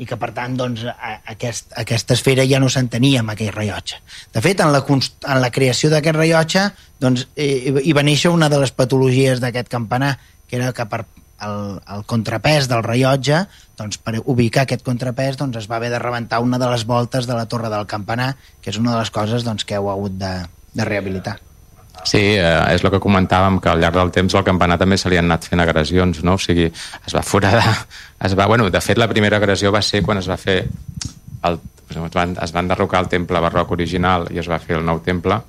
i que per tant doncs, aquest, aquesta esfera ja no s'entenia amb aquell rellotge. De fet, en la, en la creació d'aquest rellotge doncs, eh, hi va néixer una de les patologies d'aquest campanar, que era que per, el, el contrapès del rellotge, doncs, per ubicar aquest contrapès doncs, es va haver de rebentar una de les voltes de la torre del campanar, que és una de les coses doncs, que heu hagut de, de rehabilitar. Sí, eh, és el que comentàvem, que al llarg del temps al campanar també se li han anat fent agressions, no? O sigui, es va foradar... Es va, bueno, de fet, la primera agressió va ser quan es va fer el, es van, es van derrocar el temple barroc original i es va fer el nou temple,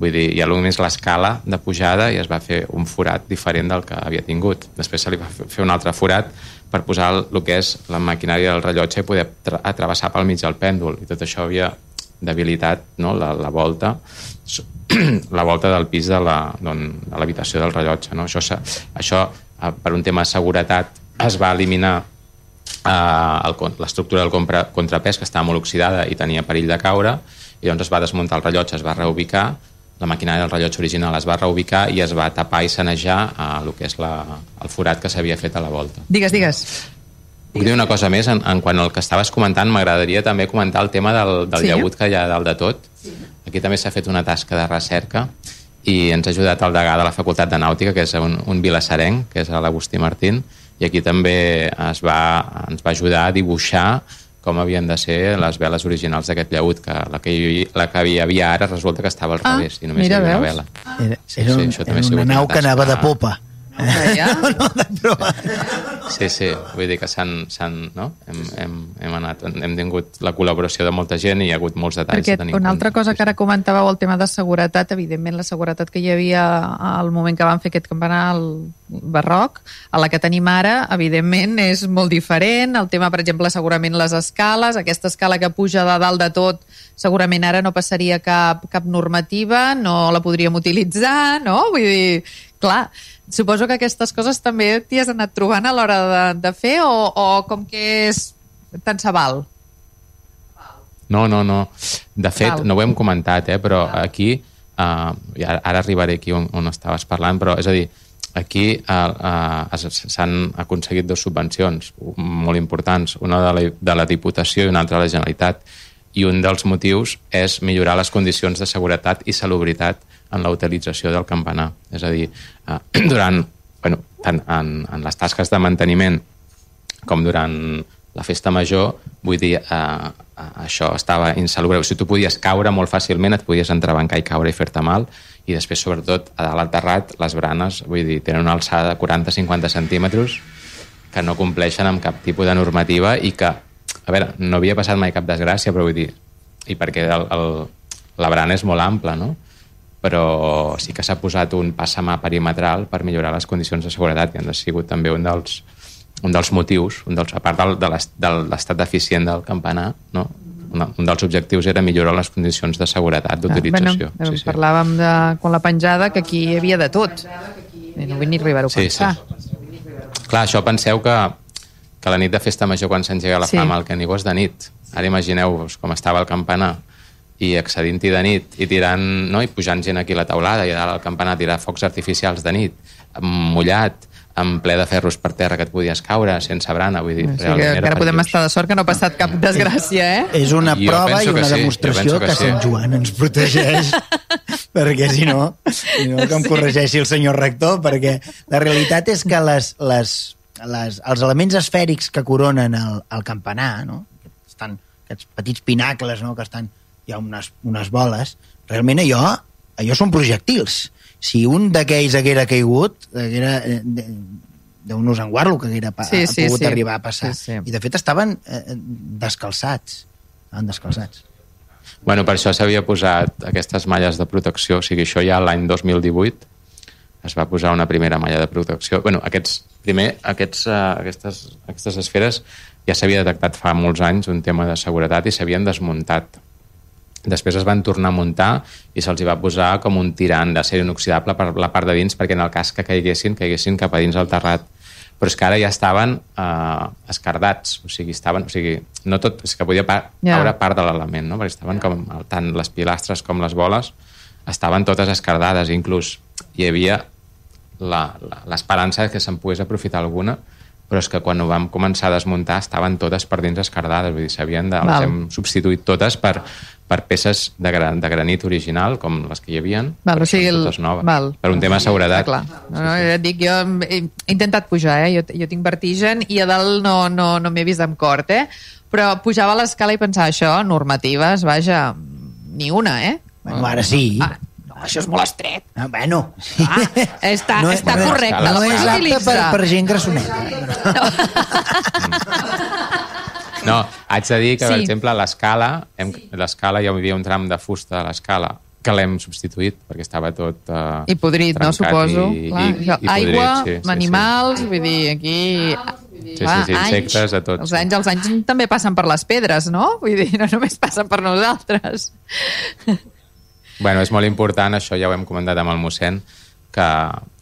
vull dir, hi ha només l'escala de pujada i es va fer un forat diferent del que havia tingut. Després se li va fer un altre forat per posar el, el que és la maquinària del rellotge i poder atravessar pel mig del pèndol i tot això havia debilitat no? la, la volta la volta del pis de l'habitació la, del rellotge. No? Això, això, eh, per un tema de seguretat, es va eliminar eh, l'estructura del compra, contrapès que estava molt oxidada i tenia perill de caure i doncs es va desmuntar el rellotge, es va reubicar la maquinària del rellotge original es va reubicar i es va tapar i sanejar a el que és la, el forat que s'havia fet a la volta. Digues, digues. Puc dir una cosa més? En, en quant al que estaves comentant, m'agradaria també comentar el tema del, del sí. llagut que hi ha dalt de tot. Sí. Aquí també s'ha fet una tasca de recerca i ens ha ajudat el degà de la Facultat de Nàutica, que és un, un vilassarenc, que és l'Agustí Martín, i aquí també es va, ens va ajudar a dibuixar com havien de ser les veles originals d'aquest llaut, que la que, hi, la que hi havia ara resulta que estava al ah, revés, i només mira, hi havia una vela. Era, sí, era, un, sí, era una nau que anava de popa. Ja? no, no, de. Sí, sí, vull dir que s'han, no? hem, hem, hem, anat, hem tingut la col·laboració de molta gent i hi ha hagut molts detalls. Perquè tenir una altra cosa que ara comentàveu, el tema de seguretat, evidentment la seguretat que hi havia al moment que van fer aquest campanar al barroc, a la que tenim ara, evidentment és molt diferent. El tema, per exemple, segurament les escales, aquesta escala que puja de dalt de tot, segurament ara no passaria cap, cap normativa, no la podríem utilitzar, no? Vull dir, clar, Suposo que aquestes coses també t'hi has anat trobant a l'hora de, de fer o, o com que és tant se val? No, no, no. De fet, val. no ho hem comentat, eh, però aquí, uh, ara arribaré aquí on, on estaves parlant, però és a dir, aquí uh, uh, s'han aconseguit dues subvencions molt importants, una de la, de la Diputació i una altra de la Generalitat, i un dels motius és millorar les condicions de seguretat i salubritat en la utilització del campanar. És a dir, eh, durant, bueno, tant en, en les tasques de manteniment com durant la festa major, vull dir, eh, eh, això estava insalubre. Sigui, tu podies caure molt fàcilment, et podies entrebancar i caure i fer-te mal, i després, sobretot, a dalt al terrat, les branes, vull dir, tenen una alçada de 40-50 centímetres que no compleixen amb cap tipus de normativa i que, a veure, no havia passat mai cap desgràcia, però vull dir, i perquè el, el, la brana és molt ampla, no? Però sí que s'ha posat un passamà perimetral per millorar les condicions de seguretat i han sigut també un dels, un dels motius, un dels, a part del, de l'estat deficient del campanar, no? un, un dels objectius era millorar les condicions de seguretat d'utilització. Bueno, sí, sí. Parlàvem de, quan la penjada que aquí hi havia de tot. I no vull ni arribar-ho a sí, pensar. Sí. Clar, això penseu que, que la nit de festa major quan s'engega la sí. flama al Canigó és de nit. Ara imagineu-vos com estava el campanar i accedint-hi de nit i tirant, no? i pujant gent aquí a la taulada i a dalt al campanar a tirar focs artificials de nit, mullat, amb ple de ferros per terra que et podies caure, sense brana, vull dir, O sigui, realment que era encara podem estar de sort que no ha passat cap desgràcia, eh? És una Jo prova i una sí, demostració que, que sí. Sant Joan ens protegeix perquè si no, si no que em corregeixi el senyor rector perquè la realitat és que les, les, les, els elements esfèrics que coronen el, el campanar no? estan, aquests petits pinacles no? que estan, hi ha unes, unes boles realment allò, allò són projectils si un d'aquells haguera caigut haguera eh, de- d'un usanguarlo que haguera pa, Sí, ha sí, pogut sí. arribar a passar Sí, sí. i de fet estaven eh, descalçats estaven descalçats Bueno, per això s'havia posat aquestes malles de protecció, o sigui, això ja l'any 2018 es va posar una primera malla de protecció. bueno, aquests, primer, aquests, uh, aquestes, aquestes esferes ja s'havia detectat fa molts anys un tema de seguretat i s'havien desmuntat. Després es van tornar a muntar i se'ls va posar com un tirant d'acer inoxidable per la part de dins perquè en el cas que caiguessin, caiguessin cap a dins del terrat. Però és que ara ja estaven eh, escardats, o sigui, estaven, o sigui, no tot, és que podia pa caure part de l'element, no? perquè estaven com, tant les pilastres com les boles estaven totes escardades, inclús hi havia l'esperança que se'n pogués aprofitar alguna, però és que quan ho vam començar a desmuntar estaven totes per dins escardades, vull dir, s'havien de, les Val. hem substituït totes per, per peces de, gran, de granit original, com les que hi havia, Val, o sigui, totes noves, val. per un tema de seguretat. Clar. No, no, ja et dic, jo he he intentat pujar, eh? Jo, jo tinc vertigen i a dalt no, no, no m'he vist amb cort, eh? Però pujava a l'escala i pensava, això, normatives, vaja, ni una, eh? Bueno, ara sí. Ah, no, això és molt estret. Ah, bueno. Ah, està, No- està no- correcte. no No és apte per, per gent grassoneta. No, haig de dir que, per Sí. exemple, a l'escala, a l'escala hi havia un tram de fusta a l'escala que l'hem substituït perquè estava tot uh, I podrit, no, suposo. I, Clar, i, això, i aigua, podrit, sí, sí, animals, vull dir, aquí... Sí, sí, sí, insectes, de tot, Els sí. anys, els anys també passen per les pedres, no? Vull dir, no només passen per nosaltres. Bueno, és molt important, això ja ho hem comentat amb el mossèn, que,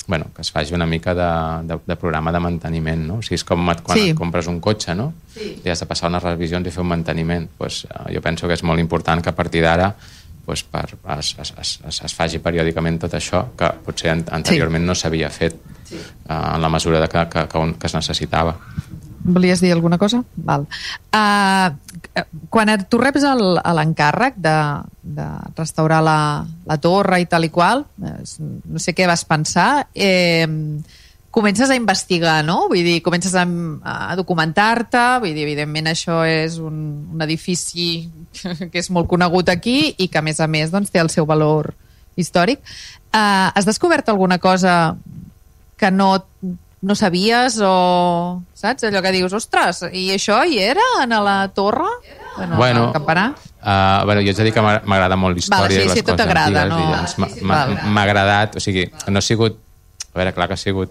bueno, que es faci una mica de, de, de programa de manteniment, no? O sigui, és com quan Sí. compres un cotxe, no? Sí. I has de passar unes revisions i fer un manteniment. Pues, eh, jo penso que és molt important que a partir d'ara pues, per, es, es, es, es, es faci periòdicament tot això, que potser an anteriorment sí. no s'havia fet sí. eh, en la mesura de que, que, que, un- que es necessitava. Volies dir alguna cosa? Val. Uh, quan et, tu reps l'encàrrec de, de restaurar la, la torre i tal i qual, no sé què vas pensar, eh, comences a investigar, no? Vull dir, comences a, a documentar-te, vull dir, evidentment això és un, un edifici que és molt conegut aquí i que, a més a més, doncs, té el seu valor històric. Uh, has descobert alguna cosa que no, no sabies o... Saps? Allò que dius, ostres, i això hi era en la torre? Bueno, Bueno, al campanar? Uh, bueno, jo haig de dir que m'agra- m'agrada molt la Val, història sí, i les sí, coses t'agrada, antigues no? m'ha- Sí, sí, agradat, o sigui, no ha sigut a veure, clar que ha sigut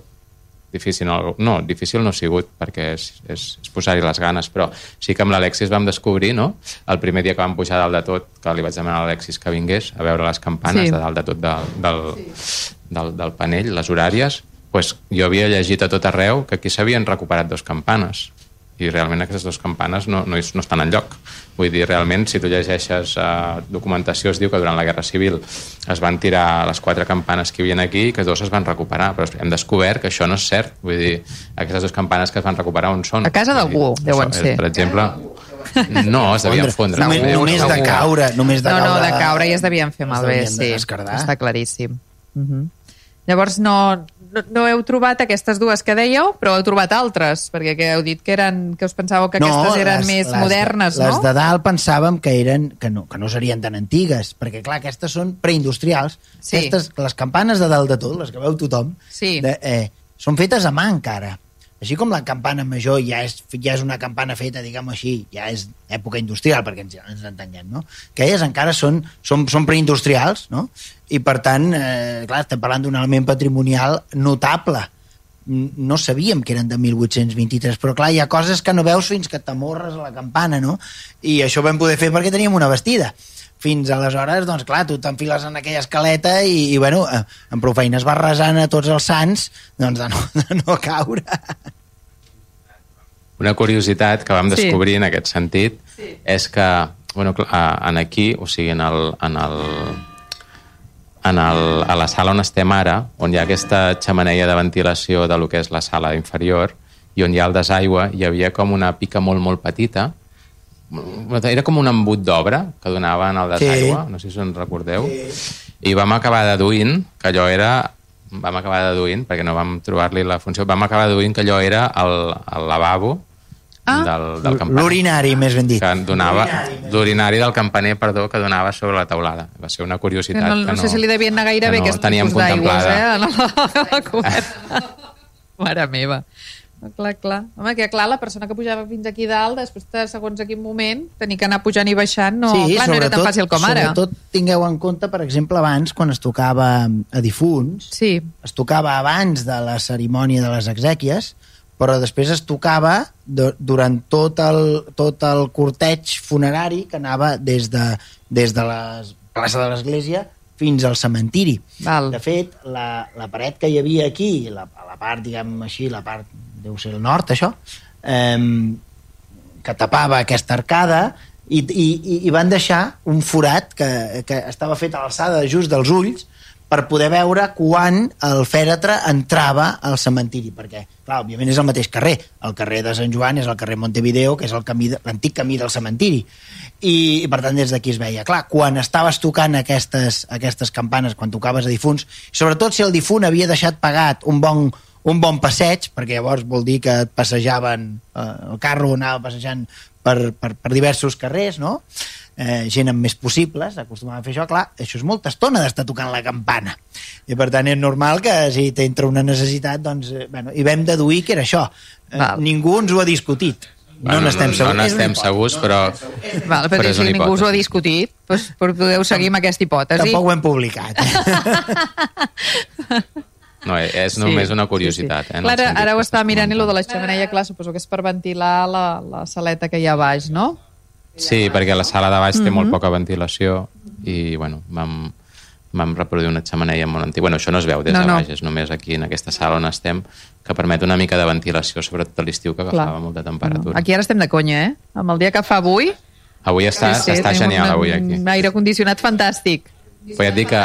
difícil, no, no difícil no ha sigut perquè és, és, és posar-hi les ganes, però sí que amb l'Alexis vam descobrir, no? El primer dia que vam pujar dalt de tot, que li vaig demanar a l'Alexis que vingués a veure les campanes Sí. de dalt de tot del, del, del, del panell, les horàries, pues, jo havia llegit a tot arreu que aquí s'havien recuperat dos campanes i realment aquestes dues campanes no, no, és- no estan en lloc. Vull dir, realment, si tu llegeixes uh, documentació, es diu que durant la Guerra Civil es van tirar les quatre campanes que hi havia aquí i que dos es van recuperar, però hem descobert que això no és cert. Vull dir, aquestes dues campanes que es van recuperar on són? A casa d'algú, deuen això, ser. Per exemple, no, es devien fondre. Només, només de caure, només de no, caure. no, de caure ja es devien fer malbé, sí. Està claríssim. Uh -huh. Llavors no, no, no heu trobat aquestes dues que dèieu, però heu trobat altres, perquè que heu dit que, eren, que us pensàveu que aquestes eren més modernes, les no? de dalt pensàvem que eren que no, que no serien tan antigues, perquè clar, aquestes són preindustrials. Sí. Aquestes, les campanes de dalt de tot, les que veu tothom, Sí. de, eh, són fetes a mà encara. Així com la campana major ja és, ja és una campana feta, diguem així, ja és època industrial, perquè ens, ens entenguem, no? Aquelles encara són, són, són preindustrials, no? I per tant, eh, clar, estem parlant d'un element patrimonial notable. No sabíem que eren de 1823, però clar, hi ha coses que no veus fins que t'amorres a la campana, no? I això ho vam poder fer perquè teníem una vestida fins aleshores, doncs clar, tu t'enfiles en aquella escaleta i, i bueno, eh, amb prou feines vas resant a tots els sants doncs de no, de no caure. Una curiositat que vam Sí. descobrir en aquest sentit sí. és que bueno, en aquí, o sigui, en el, en el, en el, a la sala on estem ara, on hi ha aquesta xamaneia de ventilació de lo que és la sala inferior, i on hi ha el desaigua, hi havia com una pica molt, molt petita, era com un embut d'obra que donaven al desaigua, Sí. no sé si us en recordeu, i vam acabar deduint que allò era vam acabar deduint, perquè no vam trobar-li la funció, vam acabar deduint que allò era el, el lavabo Ah. del, del campaner. L'urinari, més ben dit. Que donava, l'urinari del campaner, perdó, que donava sobre la taulada. Va ser una Que curiositat. no, no, sé si li devien anar gaire que bé no aquest teníem tipus d'aigües, contemplada. eh? A la, a la coberta. Mare meva. Clar, clar. Home, que clar, la persona que pujava fins aquí dalt, després de segons a quin moment, tenir que anar pujant i baixant, no, clar, no era tan fàcil com ara. Sobretot tingueu en compte, per exemple, abans, quan es tocava a difunts, Sí, es tocava abans de la cerimònia de les exèquies, però després es tocava du- durant tot el, tot el corteig funerari que anava des de, des de la plaça de l'església fins al cementiri. val. De fet, la, la paret que hi havia aquí, la, la part, diguem així, la part, deu ser el nord, això, eh, que tapava aquesta arcada, i, i, i- van deixar un forat que, que estava fet a l'alçada just dels ulls per poder veure quan el fèretre entrava al cementiri, perquè, clar, òbviament és el mateix carrer. El carrer de Sant Joan és el carrer Montevideo, que és el camí l'antic camí del cementiri. I, i per tant, des d'aquí es veia. Clar, quan estaves tocant aquestes, aquestes campanes, quan tocaves a difunts, sobretot si el difunt havia deixat pagat un bon, un bon passeig, perquè llavors vol dir que et passejaven, eh, el carro anava passejant per, per, per diversos carrers, no? Eh, gent amb més possibles, acostumava a fer això, clar, això és molta estona d'estar tocant la campana. I per tant és normal que si t'entra una necessitat, doncs, eh, bueno, i vam deduir que era això. Eh, Val. ningú ens ho ha discutit. No Bueno, n'estem no, segurs. no n'estem segurs, però... Val, però, Però si ningú us ho ha discutit, doncs, podeu seguir amb aquesta hipòtesi. Tampoc ho hem publicat. No, és només una curiositat. Eh, en el Clar, ara, ho estava mirant i lo de la xemeneia, clar, suposo que és per ventilar la, la saleta que hi ha baix, no? Sí, perquè la sala de baix té Mhm. molt poca ventilació i, bueno, vam, vam reproduir una xemeneia molt antiga. Bueno, això no es veu des No, de no. baix, és només aquí en aquesta sala on estem, que permet una mica de ventilació, sobretot a l'estiu, que agafava Clar. molta temperatura. Aquí ara estem de conya, eh? Amb el dia que fa avui... Avui està, sí, està tenim genial, avui, aquí. Un aire condicionat fantàstic. Però ja et dic que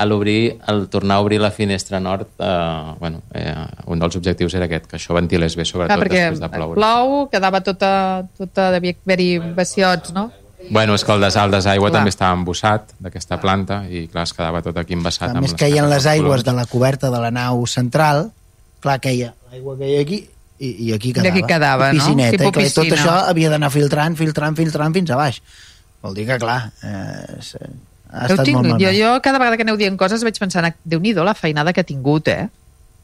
a l'obrir, al tornar a obrir la finestra nord, eh, bueno, eh, un dels objectius era aquest, que això ventilés bé, sobretot Clar, perquè després de ploure. plou, quedava tota, tota devia haver-hi bassiots, no? Bueno, és que el desalt d'aigua Clar. també estava embossat d'aquesta planta i clar, es quedava tot aquí embassat. A amb més, caien les aigües de la coberta de la nau central, clar, queia l'aigua que hi ha aquí i, i aquí quedava. aquí quedava, no? Piscineta, i clar, tot piscina. això havia d'anar filtrant, filtrant, filtrant fins a baix. Vol dir que, clar, eh, és- ha Heu estat molt tingut, jo, malament. jo cada vegada que aneu dient coses vaig pensant, déu nhi la feinada que ha tingut, eh?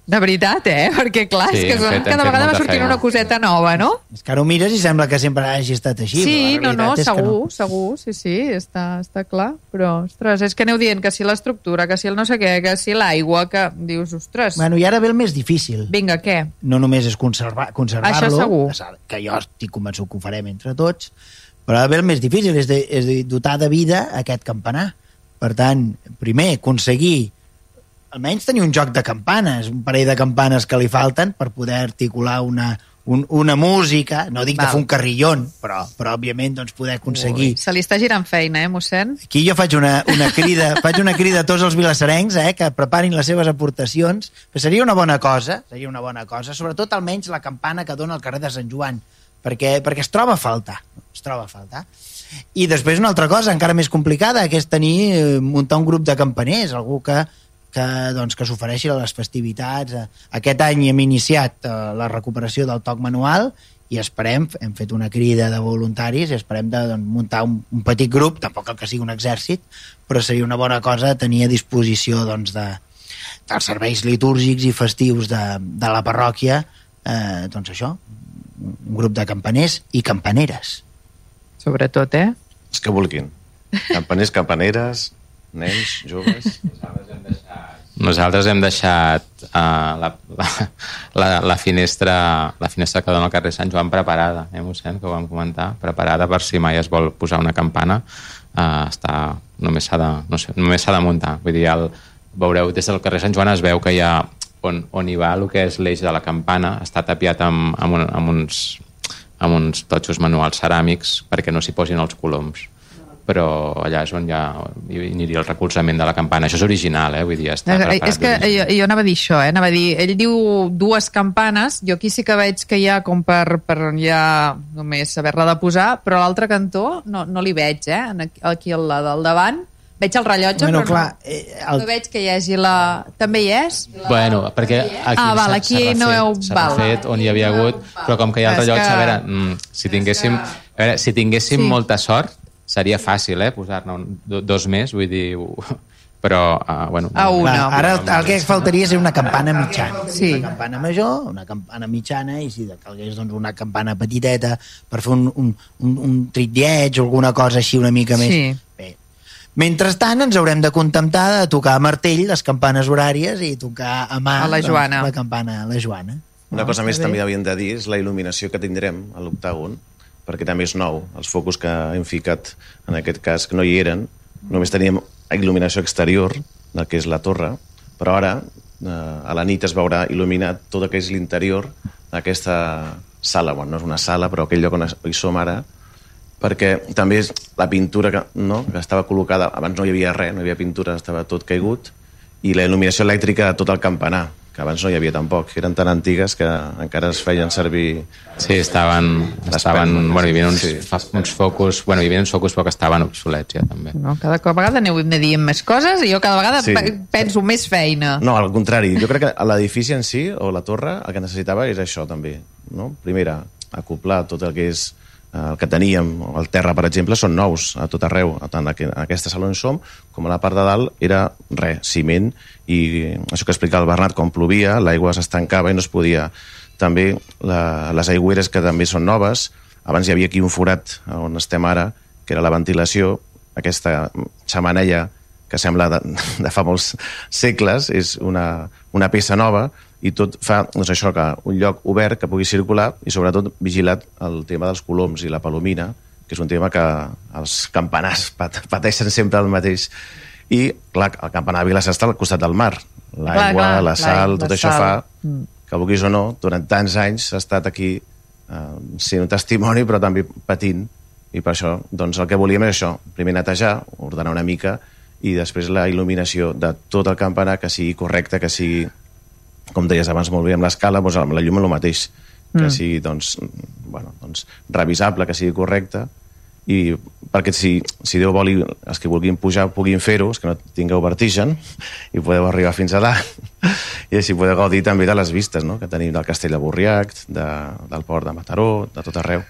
De veritat, eh? Perquè, clar, Sí, és que fet- cada vegada va sortint feina. una coseta nova, no? És que ara ho mires i sembla que sempre hagi estat així. Sí, no, no, és que segur, segur, sí, sí, està, està clar. Però, ostres, és que aneu dient que si l'estructura, que si el no sé què, que si l'aigua, que dius, ostres, Bueno, i ara ve el més difícil. vinga, què? no només és conservar- conservar-lo, Això segur. que jo estic convençut que ho farem entre tots, però ara ve el més difícil, és de, és de dotar de vida aquest campanar. Per tant, primer, aconseguir almenys tenir un joc de campanes, un parell de campanes que li falten per poder articular una, un, una música, no dic Val. de fer un carrillon, però, però òbviament doncs, poder aconseguir... Se li està girant feina, eh, mossèn? Aquí jo faig una, una, crida, faig una crida a tots els vilassarencs eh, que preparin les seves aportacions, que seria una bona cosa, seria una bona cosa, sobretot almenys la campana que dona al carrer de Sant Joan, perquè, perquè es troba a faltar, es troba a faltar. I després una altra cosa encara més complicada, que és tenir, eh, muntar un grup de campaners, algú que, que, doncs, que s'ofereixi a les festivitats. Aquest any hem iniciat eh, la recuperació del toc manual i esperem, hem fet una crida de voluntaris i esperem de doncs, muntar un, un petit grup, tampoc cal que sigui un exèrcit, però seria una bona cosa tenir a disposició doncs, de, dels serveis litúrgics i festius de, de la parròquia, eh, doncs això, un grup de campaners i campaneres. Sobretot, eh? Els que vulguin. Campaners, campaneres, nens, joves... Nosaltres hem deixat uh, la, la, la, la, finestra, la finestra que dona al carrer Sant Joan preparada, eh, mossèn, que ho vam comentar, preparada per si mai es vol posar una campana, uh, està, només s'ha de, no sé, només s'ha de muntar. Vull dir, el, veureu, des del carrer Sant Joan es veu que hi ha, on, on hi va el que és l'eix de la campana, està tapiat amb, amb, un, amb, uns, amb uns totxos manuals ceràmics perquè no s'hi posin els coloms. però allà és on ja hi aniria el recolzament de la campana. Això és original, eh? Vull dir, està És que jo, jo anava a dir això, eh? anava a dir, ell diu dues campanes, jo aquí sí que veig que hi ha com per, per ja només saber-la de posar, però a l'altre cantó no, no li veig, eh? Aquí, aquí al, al davant veig el rellotge, Bueno, però clar, no, eh, no el, veig que hi hagi la... També hi és? Bueno, perquè aquí Ah, val, aquí s'ha no refet, heu- s'ha val. refet on hi havia hagut, però com que hi ha el rellotge, que- a veure, mm, si tinguéssim, a veure, si tinguéssim Sí. molta sort, seria fàcil, eh, posar-ne do- dos més, vull dir, però, uh, bueno... A una. clar, ara el, el que faltaria és una campana mitjana. Sí. Una campana major, una campana mitjana, i si calgués doncs, una campana petiteta per fer un, un, un, un tritlleig o alguna cosa així una mica més... Sí. Bé. Mentrestant, ens haurem de contentar de tocar a martell les campanes horàries i tocar a mà A la Joana. Doncs, la campana a la Joana. Una cosa més també havien de dir és la il·luminació que tindrem a l'octàgon, perquè també és nou. Els focus que hem ficat, en aquest cas, que no hi eren, només teníem il·luminació exterior, del que és la torre, però ara, eh, a la nit es veurà il·luminat tot el que és l'interior d'aquesta sala. Bueno, no és una sala, però aquell lloc on hi som ara, perquè també és la pintura que, no, que estava col·locada, abans no hi havia res, no hi havia pintura, estava tot caigut, i la il·luminació elèctrica de tot el campanar, que abans no hi havia tampoc, que eren tan antigues que encara es feien servir... Sí, estaven, estaven bueno, hi havia uns, sí. uns focus, bueno, hi havia uns focus però que estaven obsolets ja també. No, cada vegada aneu dient més coses i jo cada vegada Sí. penso més feina. No, al contrari, jo crec que l'edifici en si, o la torre, el que necessitava és això també, no? Primera, acoplar tot el que és el que teníem, el terra, per exemple, són nous a tot arreu, tant en aquesta sala on som, com a la part de dalt era res, ciment, i això que explicava el Bernat, quan plovia, l'aigua s'estancava i no es podia. També la, les aigüeres, que també són noves, abans hi havia aquí un forat on estem ara, que era la ventilació, aquesta xamaneia que sembla de, de fa molts segles, és una, una peça nova i tot fa doncs això que un lloc obert que pugui circular i sobretot vigilat el tema dels coloms i la palomina, que és un tema que els campanars pat pateixen sempre el mateix. I, clar, el campanar de Vilassar està al costat del mar. L'aigua, la sal, la tot això sal. fa Mm. que vulguis o no, durant tants anys s'ha estat aquí eh, sent un testimoni però també patint i per això doncs, el que volíem és això, primer netejar, ordenar una mica i després la il·luminació de tot el campanar que sigui correcte, que sigui com deies abans molt bé amb l'escala, doncs amb la llum és el mateix que Mm. sigui doncs, bueno, doncs, revisable, que sigui correcte i perquè si, si Déu vol els que vulguin pujar puguin fer-ho, els que no tingueu vertigen i podeu arribar fins a dalt i així podeu gaudir també de les vistes no? que tenim del castell de Burriac, de, del port de Mataró, de tot arreu.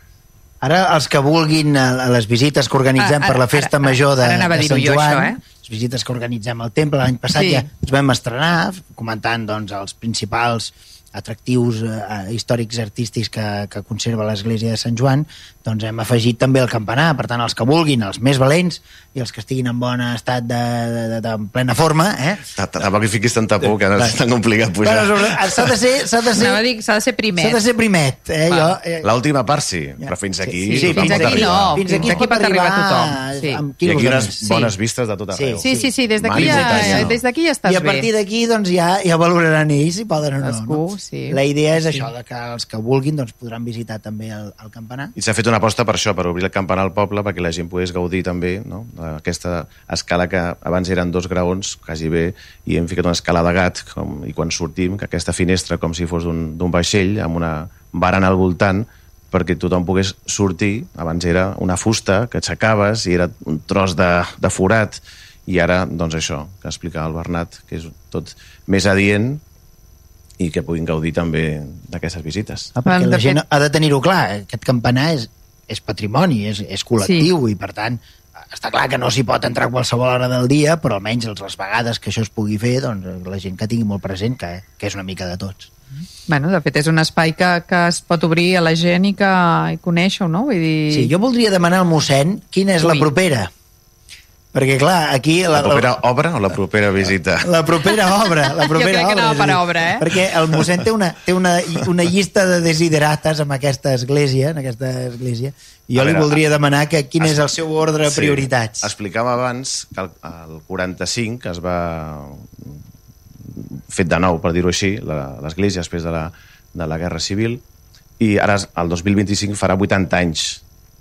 Ara, els que vulguin a a les visites que organitzem Ah, per ara- la festa ara- major de, ara de Sant jo, Joan, això, eh? les visites que organitzem al temple, l'any passat Sí. ja ens vam estrenar, comentant doncs, els principals atractius eh, històrics artístics que, que conserva l'església de Sant Joan, doncs hem afegit també el campanar, per tant, els que vulguin, els més valents i els que estiguin en bon estat de, de, de, de en plena forma, eh? Ta- ta- Tampoc hi fiquis tanta por, que no és tan complicat pujar. Bueno, sobre- s'ha de ser, s'ha de ser, dir s'ha de ser primer. s'ha de ser primet, eh? Jo, eh, L'última part sí, però fins aquí... Sí, tothom fins aquí no. Fins Fins aquí, aquí pot arribar tothom, sí. Amb I aquí de unes bones Sí. vistes de tot arreu. Sí, sí, sí, des d'aquí ja, des ja estàs I a bé. partir d'aquí doncs, ja, ja valoraran ells si poden o no. Cadascú, no? Sí. La idea és Sí. això, de que els que vulguin doncs, podran visitar també el, el campanar. I s'ha fet una aposta per això, per obrir el campanar al poble, perquè la gent pogués gaudir també no? d'aquesta escala que abans eren dos graons, quasi bé, i hem ficat una escala de gat, com, i quan sortim, que aquesta finestra com si fos d'un d'un vaixell, amb una barana al voltant, perquè tothom pogués sortir. Abans era una fusta que aixecaves i era un tros de, de forat, i ara, doncs això, que explicava el Bernat, que és tot més adient i que puguin gaudir també d'aquestes visites. Ah, perquè la gent ha de tenir-ho clar, aquest campanar és, és patrimoni, és, és col·lectiu, sí. i per tant està clar que no s'hi pot entrar a qualsevol hora del dia, però almenys les vegades que això es pugui fer, doncs la gent que tingui molt present que, que és una mica de tots. Bueno, de fet, és un espai que, que es pot obrir a la gent i que i conèixer-ho, no? Vull dir... Sí, jo voldria demanar al mossèn quina és la Ui. propera. Perquè, clar, aquí... La propera obra o la propera visita? La propera obra. La propera crec que obra, anava és a per obra, eh? Perquè el mossèn té una, té una, una llista de desiderates amb aquesta església, en aquesta església, i jo A li veure, voldria demanar que quin es- és el seu ordre de prioritats. Explicava abans que el, el 45 que es va fet de nou, per dir-ho així, la- l'església després de la, de la Guerra Civil, i ara el 2025 farà 80 anys.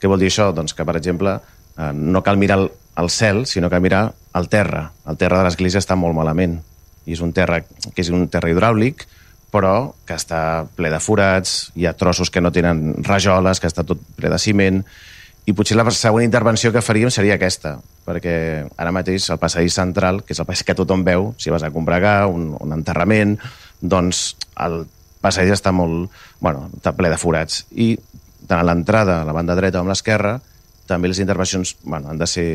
Què vol dir això? Doncs que, per exemple, eh, no cal mirar el, el cel, sinó que mirar el terra. El terra de l'església està molt malament. I és un terra que és un terra hidràulic, però que està ple de forats, hi ha trossos que no tenen rajoles, que està tot ple de ciment, i potser la següent intervenció que faríem seria aquesta, perquè ara mateix el passadís central, que és el passadís que tothom veu, si vas a comprar gas, un, un enterrament, doncs el passadís està molt... Bueno, està ple de forats. I tant a l'entrada, a la banda dreta com a l'esquerra, també les intervencions bueno, han de ser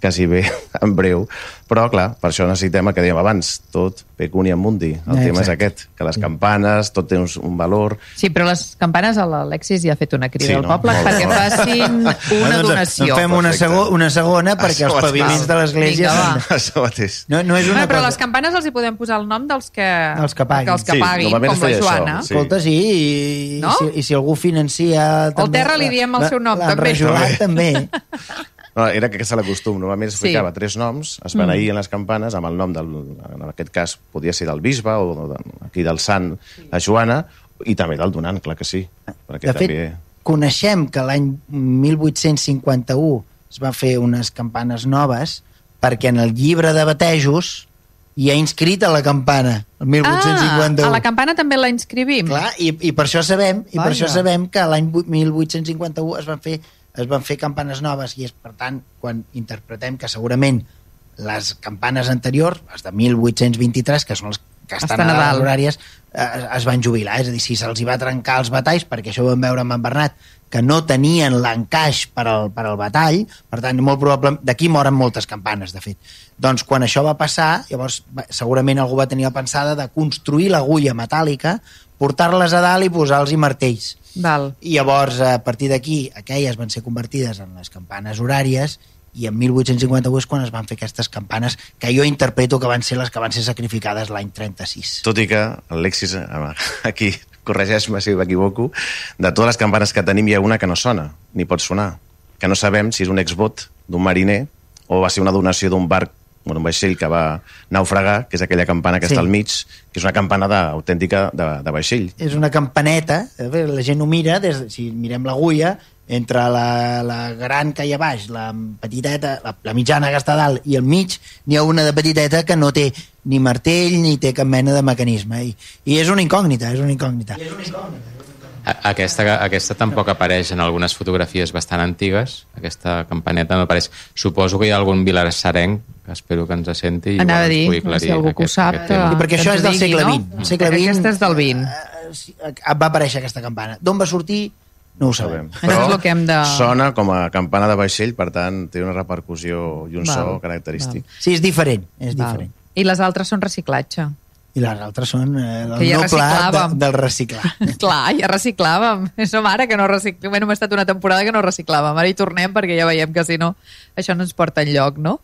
quasi bé en breu, però clar, per això necessitem el que dèiem abans, tot pecunia mundi. El Eh, tema és exacte. aquest, que les campanes, tot té un, un valor, Sí, però les campanes, l'Alexis ja ha fet una crida Sí, al no? poble Molt perquè bé. facin una Ah, doncs, donació. En fem una, Perfecte. sego, una segona perquè els paviments de l'església... Això mateix. No, no és una Bueno, però cosa... les campanes els hi podem posar el nom dels que, Dels que paguin. els que Sí, paguin es com la feia això, Joana. sí. Escolta, sí, i, No? i, si, i si algú financia... Al terra li diem el seu nom, també. L'enrajolat també. No, era que aquest era l'acostum. Normalment es Sí. ficava tres noms, es beneïen les campanes amb el nom del... En aquest cas, podia ser del bisbe o de, aquí del sant, la Joana, i també del donant, clar que sí. Perquè De fet, també... coneixem que l'any 1851 es van fer unes campanes noves perquè en el llibre de batejos hi ha inscrita la campana, el 1851. Ah, a la campana també la inscrivim. Clar, i, i per això sabem i per Vaja. això sabem que l'any vu- 1851 es van fer es van fer campanes noves i és per tant quan interpretem que segurament les campanes anteriors, les de 1823, que són les que estan, Estan a dalt. horàries, eh, es van jubilar. És a dir, si se'ls va trencar els batalls, perquè això ho vam veure amb en Bernat, que no tenien l'encaix per, al, per al batall, per tant, molt probablement, d'aquí moren moltes campanes, de fet. Doncs quan això va passar, llavors segurament algú va tenir la pensada de construir l'agulla metàl·lica, portar-les a dalt i posar-los martells. Val. I llavors, a partir d'aquí, aquelles van ser convertides en les campanes horàries i en 1851 és quan es van fer aquestes campanes que jo interpreto que van ser les que van ser sacrificades l'any 36. Tot i que Alexis, eh, aquí, corregeix-me si m'equivoco, de totes les campanes que tenim hi ha una que no sona, ni pot sonar, que no sabem si és un exvot d'un mariner o va ser una donació d'un barc bueno, un vaixell que va naufragar, que és aquella campana que Sí. està al mig, que és una campana de, autèntica de, de vaixell. És una campaneta, a veure, la gent ho mira, des, de- si mirem l'agulla, entre la, la gran que hi ha baix, la petiteta, la, la mitjana que està a dalt i al mig, n'hi ha una de petiteta que no té ni martell ni té cap mena de mecanisme. I, i és una incògnita, és una incògnita. A- Aquesta, aquesta tampoc apareix en algunes fotografies bastant antigues. Aquesta campaneta no apareix. Suposo que hi ha algun vilarsarenc, que espero que ens senti. i Anava a igual ens dir, pugui no aclarir si algú que ho aquest- sap. aquest tema. I perquè que això és del digui, segle no? XX. El segle XX Aquesta és del XX. eh, sí, va aparèixer aquesta campana. D'on va sortir? No ho sabem. Això és el que hem de- sona com a campana de vaixell, per tant, té una repercussió i un Val, so característic. Sí, és diferent, és Val. diferent. I les altres són reciclatge. I les altres són eh, el Que ja noble art de, del reciclar. Clar, ja reciclàvem. Som ara que no reciclàvem. Bueno, hem estat una temporada que no reciclàvem. Ara hi tornem perquè ja veiem que si no això no ens porta enlloc, no?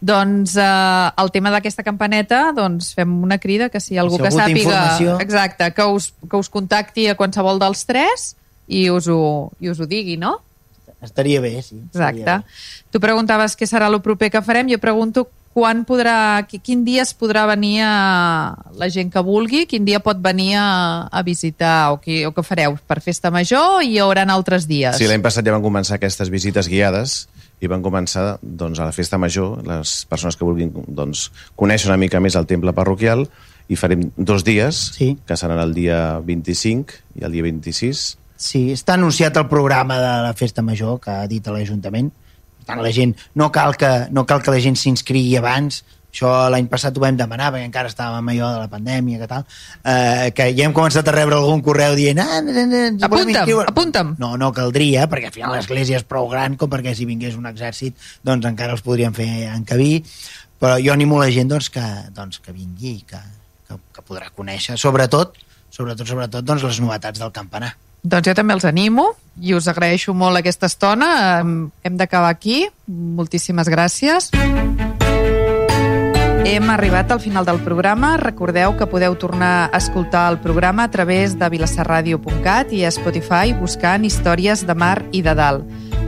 Doncs eh, el tema d'aquesta campaneta, doncs fem una crida que si algú Si que sàpiga... informació. Exacte, que us, que us contacti a qualsevol dels tres i us ho, i us ho digui, no? Estaria bé, sí. Exacte. Tu preguntaves què serà el proper que farem. Jo pregunto quan podrà, qui- quin dia es podrà venir a la gent que vulgui, quin dia pot venir a, a visitar o, qui, o què fareu per festa major i hi haurà altres dies. Sí, l'any passat ja van començar aquestes visites guiades i van començar doncs, a la festa major, les persones que vulguin doncs, conèixer una mica més el temple parroquial i farem dos dies, Sí. que seran el dia 25 i el dia 26. Sí, està anunciat el programa de la Festa Major que ha dit l'Ajuntament. Per tant, la gent, no cal que, no cal que la gent s'inscrigui abans, això l'any passat ho vam demanar perquè encara estàvem amb allò de la pandèmia que tal, eh, que ja hem començat a rebre algun correu dient ah, ens volem Apunta'm, inscriure." apunta'm. No, no caldria, perquè al final l'església és prou gran com perquè si vingués un exèrcit doncs encara els podríem fer encabir, però jo animo la gent doncs, que, doncs, que vingui, que, que, que podrà conèixer, sobretot, sobretot, sobretot, doncs, les novetats del campanar. Doncs jo també els animo i us agraeixo molt aquesta estona. Hem d'acabar aquí. Moltíssimes gràcies. Hem arribat al final del programa. Recordeu que podeu tornar a escoltar el programa a través de vilassarradio.cat i a Spotify buscant històries de mar i de dalt.